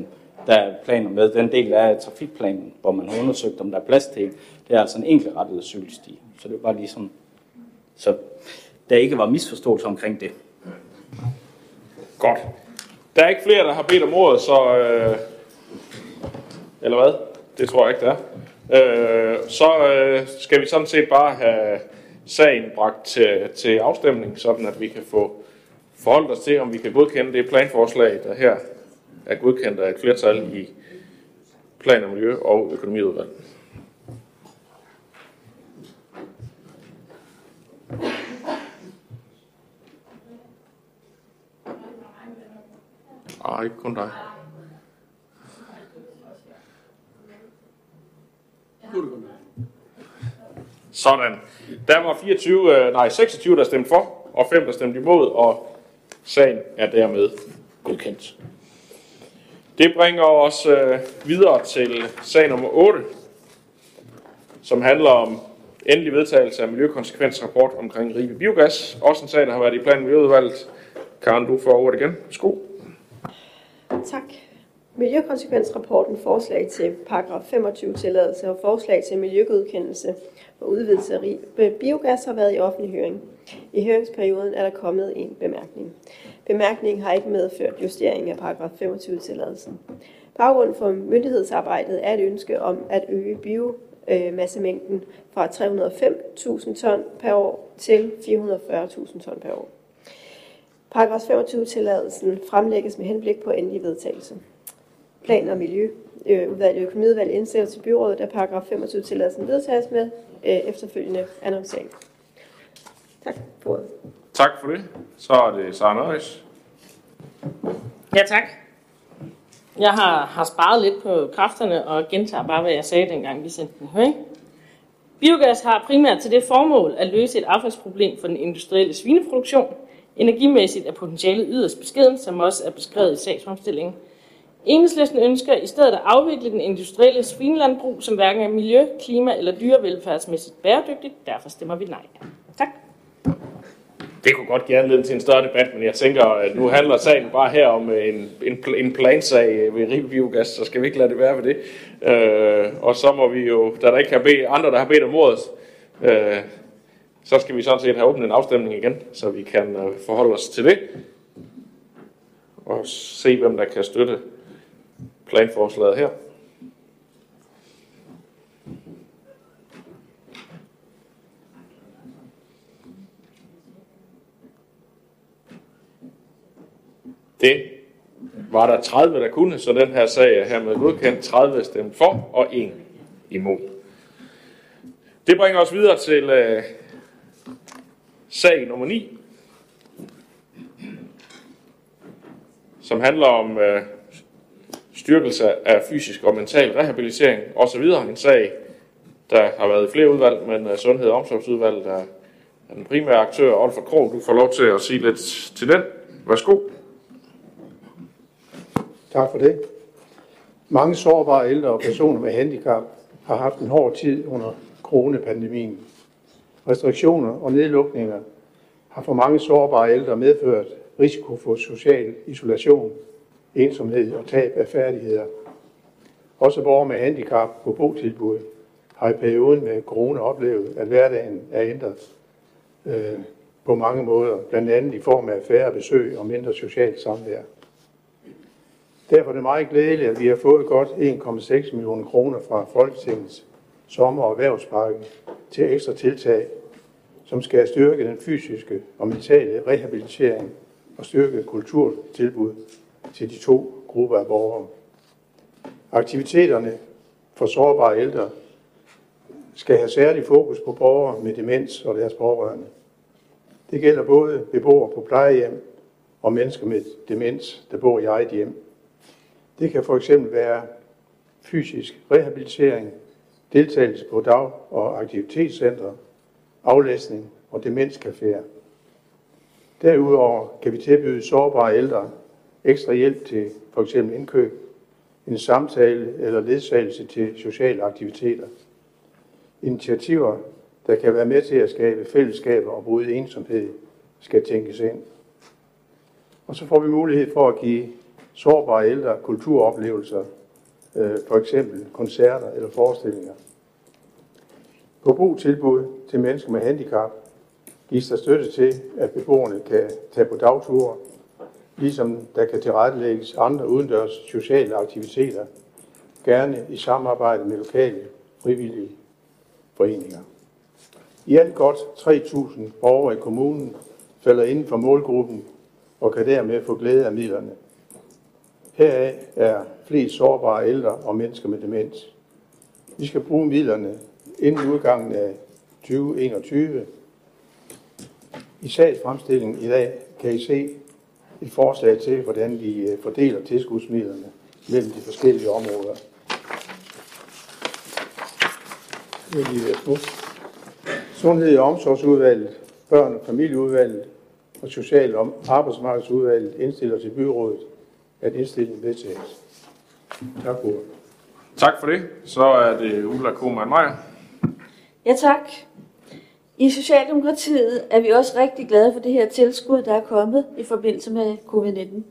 Speaker 5: der er planer med. Den del af trafikplanen, hvor man har undersøgt, om der er plads til det er altså en enkeltrettet cykelsti. Så det var bare lige så der ikke var misforståelse omkring det.
Speaker 1: Godt. Der er ikke flere, der har bedt om ordet, så... Øh, eller hvad? Det tror jeg ikke, der er. Øh, så øh, skal vi sådan set bare have sagen bragt til, til afstemning, sådan at vi kan få forholdt os til, om vi kan godkende det planforslag, der her er godkendt af et flertal i plan- og miljø- og økonomiudvalget. Nej, ikke kun dig. Sådan. Der var 24, øh, nej, 26, der stemte for, og 5, der stemte imod, og sagen er dermed godkendt. Det bringer os øh, videre til sag nummer 8, som handler om endelig vedtagelse af miljøkonsekvensrapport omkring Ribe Biogas. Også en sag, der har været i planen miljøudvalget. Karen, du får ordet igen. Værsgo.
Speaker 10: Tak. Miljøkonsekvensrapporten forslag til paragraf 25 tilladelse og forslag til miljøgodkendelse for udvidelse af biogas har været i offentlig høring. I høringsperioden er der kommet en bemærkning. Bemærkningen har ikke medført justering af paragraf 25 tilladelsen. Baggrunden for myndighedsarbejdet er et ønske om at øge biomassemængden fra 305.000 ton per år til 440.000 ton per år. Paragraf 25 tilladelsen fremlægges med henblik på endelig vedtagelse. Plan- og Miljø øh, udvalget økonomiudvalg indsætter til byrådet, at paragraf 25 tilladelsen vedtages med øh, efterfølgende annoncering. Tak for ordet.
Speaker 1: Tak for det. Så er det Sara Nøjes.
Speaker 9: Ja, tak. Jeg har, har sparet lidt på kræfterne og gentager bare, hvad jeg sagde, dengang vi sendte den høring. Biogas har primært til det formål at løse et affaldsproblem for den industrielle svineproduktion. Energimæssigt er potentialet yderst beskeden, som også er beskrevet i sagsomstillingen. Enhedslisten ønsker i stedet at afvikle den industrielle svinlandbrug, som hverken er miljø, klima eller dyrevelfærdsmæssigt bæredygtigt. Derfor stemmer vi nej. Tak.
Speaker 1: Det kunne godt give anledning til en større debat, men jeg tænker, at nu handler sagen bare her om øh, en, en, en plansag øh, ved Ribe Biogas, så skal vi ikke lade det være ved det. Øh, og så må vi jo, da der ikke har bedt, andre, der har bedt om ordet, øh, så skal vi sådan set have åbnet en afstemning igen, så vi kan øh, forholde os til det. Og se, hvem der kan støtte planforslaget her. Det var der 30, der kunne, så den her sag er hermed godkendt. 30 stemte for og 1 imod. Det bringer os videre til uh, sag nummer 9. som handler om øh, styrkelse af fysisk og mental rehabilitering osv. En sag, der har været i flere udvalg, men øh, Sundhed- og Omsorgsudvalget er, er den primære aktør. Olfer Krog, du får lov til at sige lidt til den. Værsgo.
Speaker 11: Tak for det. Mange sårbare ældre og personer med handicap har haft en hård tid under coronapandemien. Restriktioner og nedlukninger har for mange sårbare ældre medført risiko for social isolation, ensomhed og tab af færdigheder. Også borgere med handicap på botilbud har i perioden med corona oplevet, at hverdagen er ændret øh, på mange måder, blandt andet i form af færre besøg og mindre socialt samvær. Derfor er det meget glædeligt, at vi har fået godt 1,6 millioner kroner fra Folketingets sommer- og erhvervspakke til ekstra tiltag, som skal styrke den fysiske og mentale rehabilitering og styrke kulturtilbud til de to grupper af borgere. Aktiviteterne for sårbare ældre skal have særlig fokus på borgere med demens og deres pårørende. Det gælder både beboere på plejehjem og mennesker med demens, der bor i eget hjem. Det kan for eksempel være fysisk rehabilitering, deltagelse på dag- og aktivitetscenter, aflæsning og demenscaféer. Derudover kan vi tilbyde sårbare ældre ekstra hjælp til f.eks. indkøb, en samtale eller ledsagelse til sociale aktiviteter. Initiativer, der kan være med til at skabe fællesskaber og bryde ensomhed, skal tænkes ind. Og så får vi mulighed for at give sårbare ældre kulturoplevelser, øh, for eksempel koncerter eller forestillinger. På botilbud til mennesker med handicap gives der støtte til, at beboerne kan tage på dagture, ligesom der kan tilrettelægges andre udendørs sociale aktiviteter, gerne i samarbejde med lokale frivillige foreninger. I alt godt 3.000 borgere i kommunen falder inden for målgruppen og kan dermed få glæde af midlerne. Heraf er flest sårbare ældre og mennesker med demens. Vi skal bruge midlerne inden udgangen af 2021. I sagsfremstillingen i dag kan I se et forslag til, hvordan vi øh, fordeler tilskudsmidlerne mellem de forskellige områder. Sundhed- og omsorgsudvalget, børn- og familieudvalget og social- og arbejdsmarkedsudvalget indstiller til byrådet, at indstillingen vedtages. Tak for ordet.
Speaker 1: Tak for det. Så er det Ulla Kohlmann Meyer.
Speaker 14: Ja, tak. I Socialdemokratiet er vi også rigtig glade for det her tilskud, der er kommet i forbindelse med covid-19.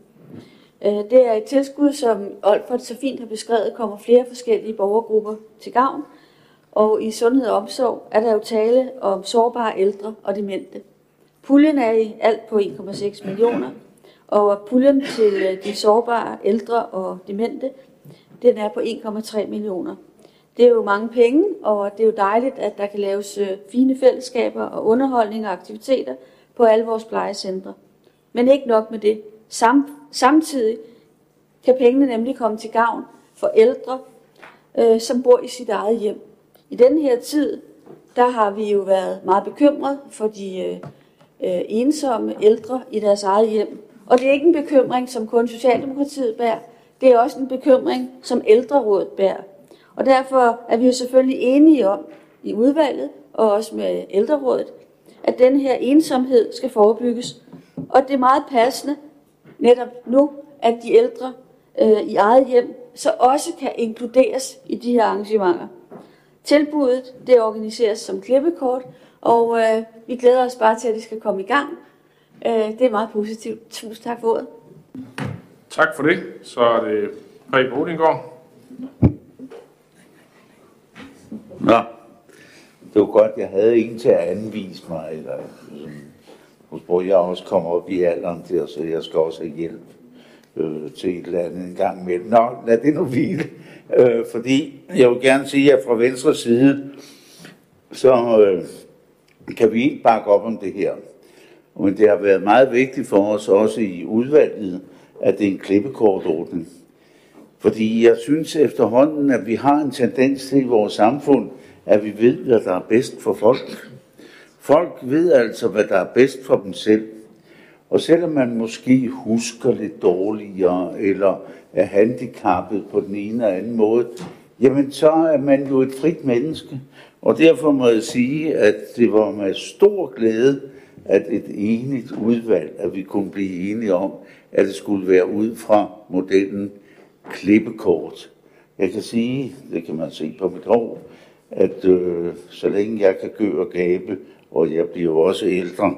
Speaker 14: Øh, Det er et tilskud, som Olfert så fint har beskrevet, kommer flere forskellige borgergrupper til gavn. Og i sundhed og omsorg er der jo tale om sårbare ældre og demente. Puljen er i alt på 1,6 millioner, og puljen til øh, de sårbare ældre og demente, den er på 1,3 millioner. Det er jo mange penge, og det er jo dejligt, at der kan laves øh, fine fællesskaber og underholdning og aktiviteter på alle vores plejecentre. Men ikke nok med det. Sam, samtidig kan pengene nemlig komme til gavn for ældre, øh, som bor i sit eget hjem. I denne her tid, der har vi jo været meget bekymret for de øh, øh ensomme ældre i deres eget hjem. Og det er ikke en bekymring, som kun Socialdemokratiet bærer. Det er også en bekymring, som ældrerådet bærer. Og derfor er vi jo selvfølgelig enige om i udvalget, og også med ældrerådet, at den her ensomhed skal forebygges. Og det er meget passende netop nu, at de ældre øh, i eget hjem så også kan inkluderes i de her arrangementer. Tilbuddet det organiseres som klippekort, og øh, vi glæder os bare til, at det skal komme i gang. Øh, det er meget positivt. Tusind tak for ordet.
Speaker 1: Tak for det. Så er det Preben Odinggaard.
Speaker 15: Nå, det var godt, jeg havde ingen til at anvise mig, eller sådan, hvor jeg også kommer op i alderen til, så jeg skal også have hjælp øh, til et eller andet en gang med. Nå, lad det nu hvile, øh, fordi jeg vil gerne sige, at fra venstre side, så øh, kan vi ikke bakke op om det her. Men det har været meget vigtigt for os, også i udvalget, at det er en klippekortordning. Fordi jeg synes efterhånden, at vi har en tendens til i vores samfund, at vi ved, hvad der er bedst for folk. Folk ved altså, hvad der er bedst for dem selv. Og selvom man måske husker lidt dårligere, eller er handicappet på den ene eller anden måde, jamen så er man jo et frit menneske. Og derfor må jeg sige, at det var med stor glæde, at et enigt udvalg, at vi kunne blive enige om, at det skulle være ud fra modellen klippekort. Jeg kan sige, det kan man se på mit hår, at øh, så længe jeg kan gø og gabe, og jeg bliver jo også ældre,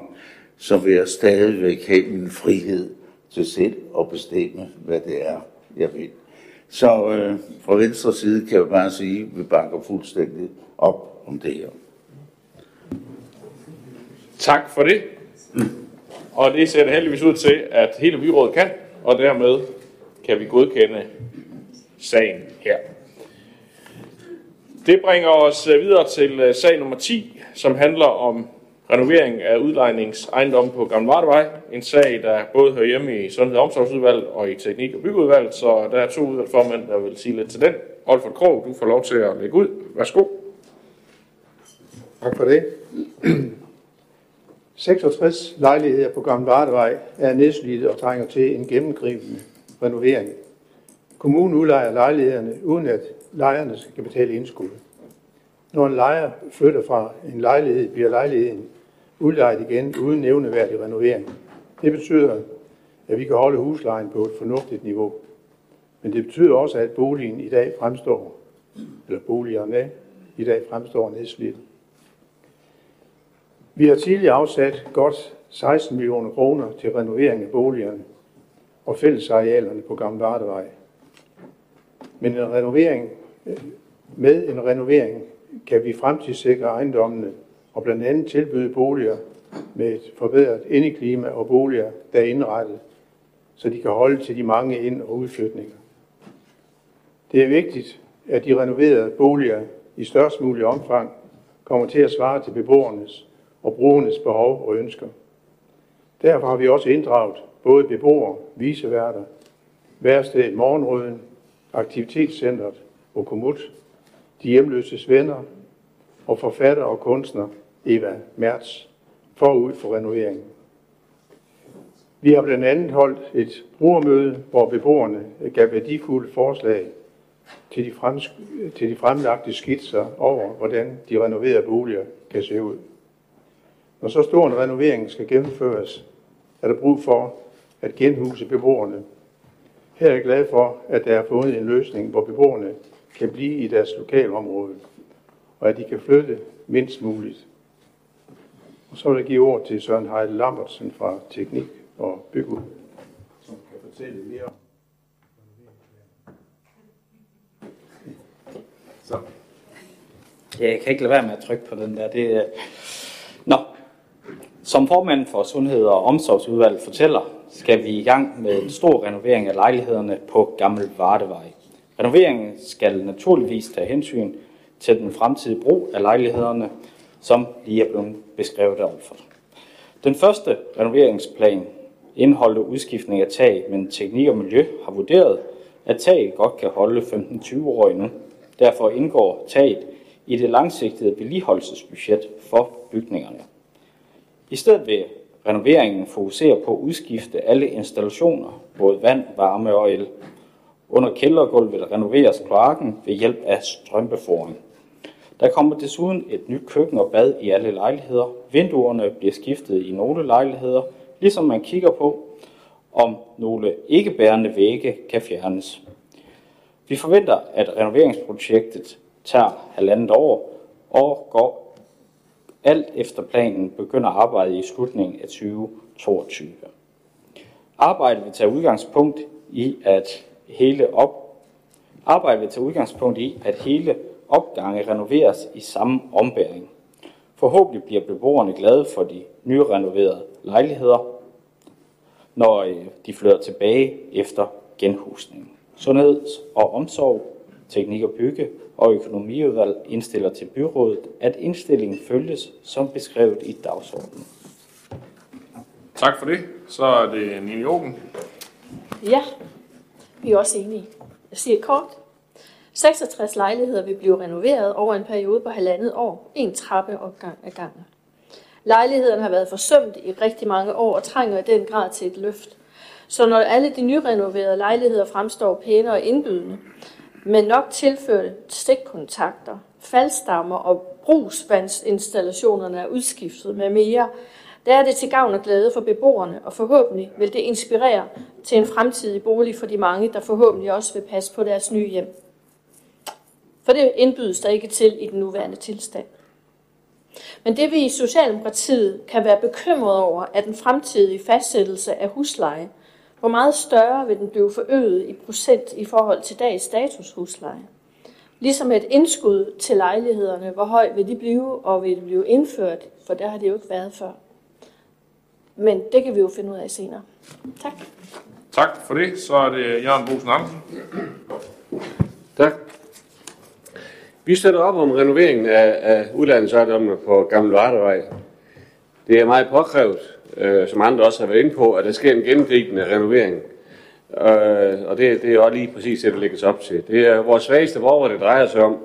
Speaker 15: så vil jeg stadigvæk have min frihed til selv at bestemme, hvad det er, jeg vil. Så øh, fra venstre side kan jeg bare sige, at vi bakker fuldstændig op om det her.
Speaker 1: Tak for det. Og det ser det heldigvis ud til, at hele byrådet kan, og dermed kan vi godkende sagen her. Det bringer os øh, videre til øh, sag nummer 10, som handler om renovering af udlejningsejendommen på Gamle Vardevej. En sag, der både hører hjemme i Sundhed- og Omsorgsudvalget og i Teknik- og Byggeudvalget, så der er to udvalgsformænd, der vil sige lidt til den. Olfert Krog, du får lov til at lægge ud. Værsgo.
Speaker 11: Tak for det. 66 lejligheder på Gamle Vardevej er nedslidte og trænger til en gennemgribende renovering. Kommunen udlejer lejlighederne, uden at lejerne skal betale indskud. Når en lejer flytter fra en lejlighed, bliver lejligheden udlejet igen uden nævneværdig renovering. Det betyder, at vi kan holde huslejen på et fornuftigt niveau. Men det betyder også, at boligen i dag fremstår, eller boligerne i dag fremstår nedslidt. Vi har tidligere afsat godt 16 millioner kroner til renovering af boligerne og fællesarealerne på Gamle Vardevej. Men en renovering, øh, med en renovering kan vi fremtidssikre ejendommene og blandt andet tilbyde boliger med et forbedret indeklima og boliger, der er indrettet, så de kan holde til de mange ind- og udflytninger. Det er vigtigt, at de renoverede boliger i størst mulig omfang kommer til at svare til beboernes og brugernes behov og ønsker. Derfor har vi også inddraget både beboere, viseværter, værstedet Morgenrøden, Aktivitetscentret og Komut, de hjemløses venner og forfatter og kunstner Eva Mertz forud for renoveringen. Vi har blandt andet holdt et brugermøde, hvor beboerne gav værdifulde forslag til de, frems- til de fremlagte skitser over, hvordan de renoverede boliger kan se ud. Når så stor en renovering skal gennemføres, er der brug for at genhuse beboerne. Her er jeg glad for, at der er fundet en løsning, hvor beboerne kan blive i deres lokalområde, og at de kan flytte mindst muligt. Og så vil jeg give ord til Søren Heide Lambertsen fra Teknik og Bygge, som kan fortælle mere om
Speaker 5: Så. Ja, jeg kan ikke lade være med at trykke på den der. Det, er- som formand for Sundhed- og Omsorgsudvalget fortæller, skal vi i gang med en stor renovering af lejlighederne på Gammel Vardevej. Renoveringen skal naturligvis tage hensyn til den fremtidige brug af lejlighederne, som lige er blevet beskrevet overfor. Den første renoveringsplan indeholdte udskiftning af tag, men teknik og miljø har vurderet, at taget godt kan holde 15-20 år endnu. Derfor indgår taget i det langsigtede vedligeholdelsesbudget for bygningerne. I stedet vil renoveringen fokusere på at udskifte alle installationer, både vand, varme og el. Under kældergulvet renoveres kloakken ved hjælp af strømbeforing. Der kommer desuden et nyt køkken og bad i alle lejligheder. Vinduerne bliver skiftet i nogle lejligheder, ligesom man kigger på, om nogle ikke-bærende vægge kan fjernes. Vi forventer, at renoveringsprojektet tager halvandet år og går alt efter planen begynder arbejdet i slutningen af 2022. Arbejdet vil tage udgangspunkt i, at hele op Arbejdet vil tage udgangspunkt i, at hele opgange renoveres i samme ombæring. Forhåbentlig bliver beboerne glade for de nyrenoverede lejligheder, når øh, de flytter tilbage efter genhusningen. Sundheds- og omsorg, teknik og bygge og økonomiudvalg indstiller til byrådet, at indstillingen følges som beskrevet i dagsordenen.
Speaker 1: Tak for det. Så er det Nina Jogen.
Speaker 16: Ja, vi er også enige. Jeg siger kort. 66 lejligheder vil blive renoveret over en periode på halvandet år, en trappe opgang ad gangen. Lejlighederne har været forsømt i rigtig mange år og trænger i den grad til et løft. Så når alle de nyrenoverede lejligheder fremstår pæne og indbydende, med nok tilførte stikkontakter, faldstammer og brugsvandsinstallationerne er udskiftet med mere, der er det til gavn og glæde for beboerne, og forhåbentlig vil det inspirere til en fremtidig bolig for de mange, der forhåbentlig også vil passe på deres nye hjem. For det indbydes der ikke til i den nuværende tilstand. Men det vi i Socialdemokratiet kan være bekymret over, er den fremtidige fastsættelse af husleje. Hvor meget større vil den blive forøget i procent i forhold til dags status husleje? Ligesom et indskud til lejlighederne, hvor høj vil de blive, og vil de blive indført, for der har det jo ikke været før. Men det kan vi jo finde ud af senere. Tak.
Speaker 1: Tak for det. Så er det Jørgen Bosen Andersen.
Speaker 12: Tak. Vi støtter op om renoveringen af, af uddannelsesejendommene på Gamle Vardevej. Det er meget påkrævet, øh, som andre også har været inde på, at der sker en gennemgribende renovering. Øh, og det, det er også lige præcis det, der lægges op til. Det er vores svageste borgere, det drejer sig om.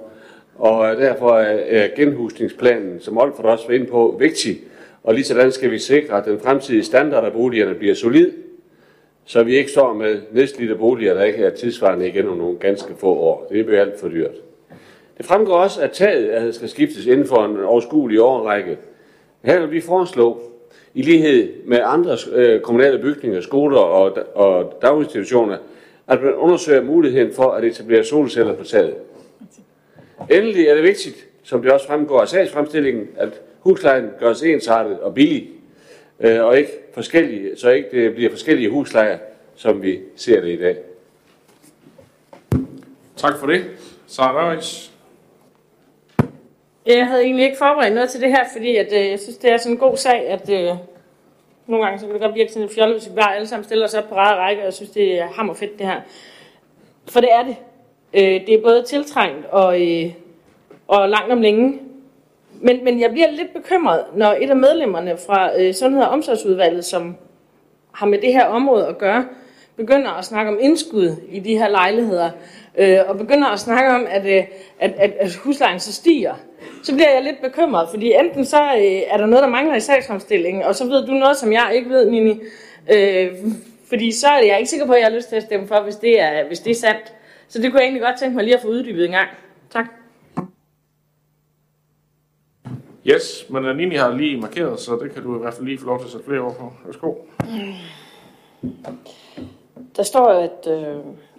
Speaker 12: Og derfor er genhusningsplanen, som Olfert også var inde på, vigtig. Og lige sådan skal vi sikre, at den fremtidige standard af boligerne bliver solid, så vi ikke står med nedslidte boliger, der ikke er tidsvarende igen om nogle ganske få år. Det bliver alt for dyrt. Det fremgår også, at taget skal skiftes inden for en overskuelig årrække. Her vil vi foreslå, i lighed med andre øh, kommunale bygninger, skoler og, og daginstitutioner, at man undersøger muligheden for at etablere solceller på taget. Endelig er det vigtigt, som det også fremgår af sagsfremstillingen, at huslejen gøres ensartet og billig, øh, og ikke forskellige, så ikke det bliver forskellige huslejer, som vi ser det i dag.
Speaker 1: Tak for det. Sara
Speaker 9: jeg havde egentlig ikke forberedt noget til det her, fordi at, øh, jeg synes, det er sådan en god sag, at øh, nogle gange så kan det godt virke sådan en fjolle, hvis vi bare alle sammen stiller os op på rette række, og jeg synes, det er hammerfedt det her. For det er det. Øh, det er både tiltrængt og, øh, og langt om længe. Men, men jeg bliver lidt bekymret, når et af medlemmerne fra øh, Sundhed- og Omsorgsudvalget, som har med det her område at gøre, begynder at snakke om indskud i de her lejligheder, øh, og begynder at snakke om, at, øh, at, at, at huslejen så stiger, så bliver jeg lidt bekymret, fordi enten så øh, er der noget, der mangler i sagsomstillingen, og så ved du noget, som jeg ikke ved, Nini. Øh, fordi så er jeg ikke sikker på, at jeg har lyst til at stemme for, hvis det er, hvis det er sandt. Så det kunne jeg egentlig godt tænke mig lige at få uddybet en gang. Tak.
Speaker 1: Yes, men uh, Nini har lige markeret, så det kan du i hvert fald lige få lov til at sætte flere ord på. Værsgo.
Speaker 16: Der står, at øh,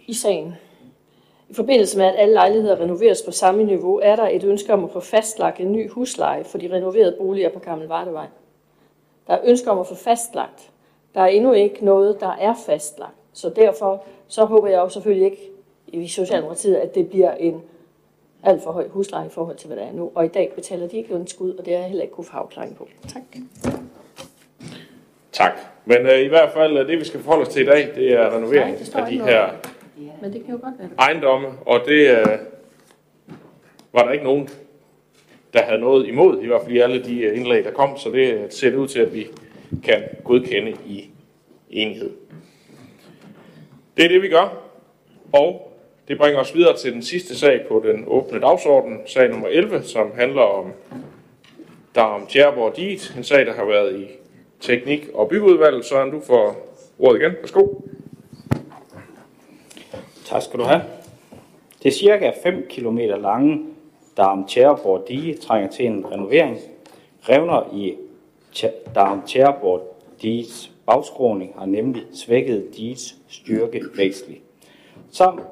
Speaker 16: i sagen, i forbindelse med, at alle lejligheder renoveres på samme niveau, er der et ønske om at få fastlagt en ny husleje for de renoverede boliger på Gammel Vardevej. Der er ønske om at få fastlagt. Der er endnu ikke noget, der er fastlagt. Så derfor så håber jeg jo selvfølgelig ikke i Socialdemokratiet, at det bliver en alt for høj husleje i forhold til, hvad der er nu. Og i dag betaler de ikke indskud, og det er jeg heller ikke kunne få afklaring på. Tak.
Speaker 1: Tak. Men uh, i hvert fald, uh, det vi skal forholde os til i dag, det er renovering
Speaker 16: Nej,
Speaker 1: af de her
Speaker 16: Men det kan jo godt være
Speaker 1: ejendomme, og det uh, var der ikke nogen, der havde noget imod, i hvert fald i alle de uh, indlæg, der kom, så det ser det ud til, at vi kan godkende i enighed. Det er det, vi gør, og det bringer os videre til den sidste sag på den åbne dagsorden, sag nummer 11, som handler om der om Tjerborg Diet, en sag, der har været i teknik- og byggeudvalget. Søren, du får ordet igen. Værsgo.
Speaker 5: Tak skal du have. Det er cirka 5 km lange Darm Tjæreborg Dige trænger til en renovering. Revner i Darm Tjæreborg Diges bagskråning har nemlig svækket Diges styrke væsentligt. Sammen,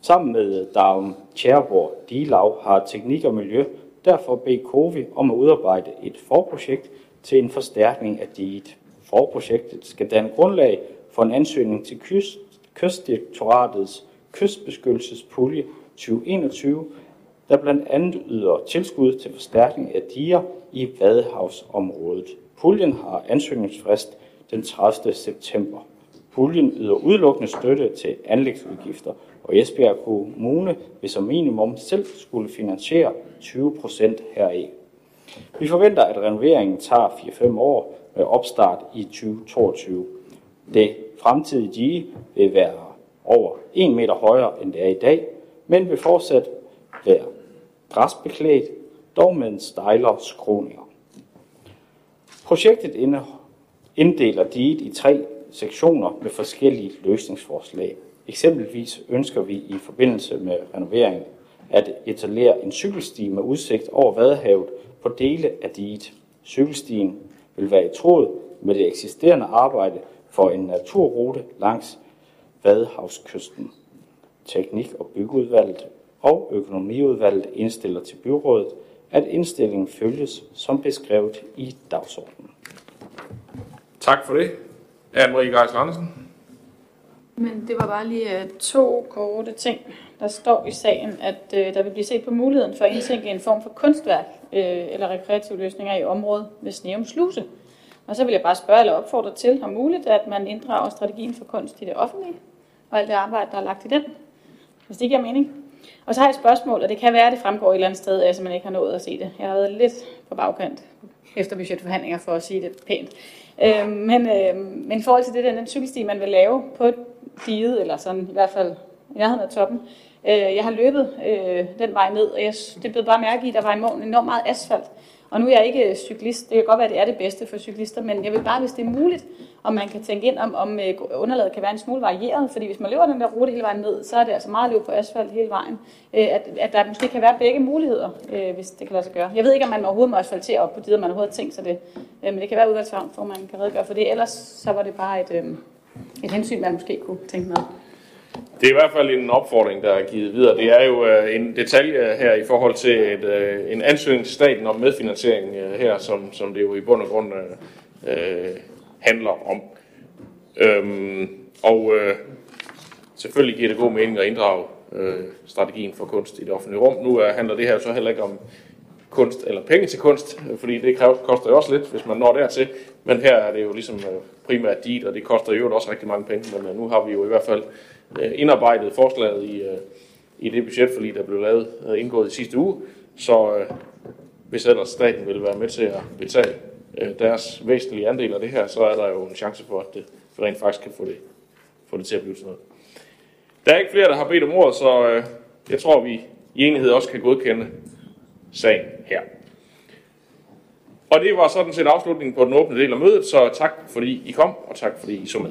Speaker 5: sammen med Darm Tjæreborg Digelag har Teknik og Miljø derfor bedt Kovi om at udarbejde et forprojekt til en forstærkning af diget. Forprojektet skal danne grundlag for en ansøgning til kyst, Kystdirektoratets kystbeskyttelsespulje 2021, der blandt andet yder tilskud til forstærkning af diger i Vadehavsområdet. Puljen har ansøgningsfrist den 30. september. Puljen yder udelukkende støtte til anlægsudgifter, og Esbjerg Kommune vil som minimum selv skulle finansiere 20 procent heraf. Vi forventer, at renoveringen tager 4-5 år med opstart i 2022. Det fremtidige dige vil være over 1 meter højere, end det er i dag, men vil fortsat være græsbeklædt, dog med en stejlere skråninger. Projektet inddeler diget i tre sektioner med forskellige løsningsforslag. Eksempelvis ønsker vi i forbindelse med renoveringen at etablere en cykelsti med udsigt over Vadehavet på dele af diget. Cykelstien vil være i tråd med det eksisterende arbejde for en naturrute langs Vadehavskysten. Teknik- og byggeudvalget og økonomiudvalget indstiller til byrådet, at indstillingen følges som beskrevet i dagsordenen.
Speaker 1: Tak for det. Anne-Marie Geis Andersen.
Speaker 8: Men det var bare lige øh, to korte ting. Der står i sagen, at øh, der vil blive set på muligheden for at indtænke en form for kunstværk øh, eller rekreative løsninger i området ved Sneum Sluse. Og så vil jeg bare spørge eller opfordre til, om muligt, at man inddrager strategien for kunst i det offentlige, og alt det arbejde, der er lagt i den, hvis det giver mening. Og så har jeg et spørgsmål, og det kan være, at det fremgår et eller andet sted, at man ikke har nået at se det. Jeg har været lidt på bagkant efter budgetforhandlinger, for at sige det pænt. Øh, men, øh, men i forhold til det, der, den cykelsti, man vil lave på diget, eller sådan i hvert fald i nærheden af toppen, øh, jeg har løbet øh, den vej ned, og jeg, det blev bare mærke i, at der var enormt meget asfalt. Og nu er jeg ikke øh, cyklist, det kan godt være, at det er det bedste for cyklister, men jeg vil bare, hvis det er muligt, om man kan tænke ind om, om øh, underlaget kan være en smule varieret, fordi hvis man løber den der rute hele vejen ned, så er det altså meget løb på asfalt hele vejen. Øh, at, at der måske kan være begge muligheder, hvis det kan lade sig gøre. Jeg ved ikke, om man overhovedet må asfaltere op på det, man overhovedet tænkt sig det, men det kan være udvalgsvarmt, for man kan redegøre for det. Ellers så var det bare et, et hensyn, man måske kunne tænke med.
Speaker 1: Det er i hvert fald en opfordring, der er givet videre. Det er jo øh, en detalje her i forhold til et, øh, en ansøgning til staten om medfinansiering øh, her, som, som det jo i bund og grund øh, øh handler om. Øhm, og øh, selvfølgelig giver det god mening at inddrage øh, strategien for kunst i det offentlige rum. Nu er, handler det her så heller ikke om kunst eller penge til kunst, øh, fordi det kræver, koster jo også lidt, hvis man når dertil. Men her er det jo ligesom primært dit, og det koster jo også rigtig mange penge. Men nu har vi jo i hvert fald Øh, indarbejdet forslaget i, øh, i det budgetforlig, der blev lavet øh, indgået i sidste uge. Så hvis ellers staten vil være med til at betale deres væsentlige andel af det her, så er der jo en chance for, at det rent faktisk kan få det, få det til at blive sådan noget. Der er ikke flere, der har bedt om ordet, så jeg tror, vi i enighed også kan godkende sagen her. Og det var sådan set afslutningen på den åbne del af mødet, så tak fordi I kom, og tak fordi I så med.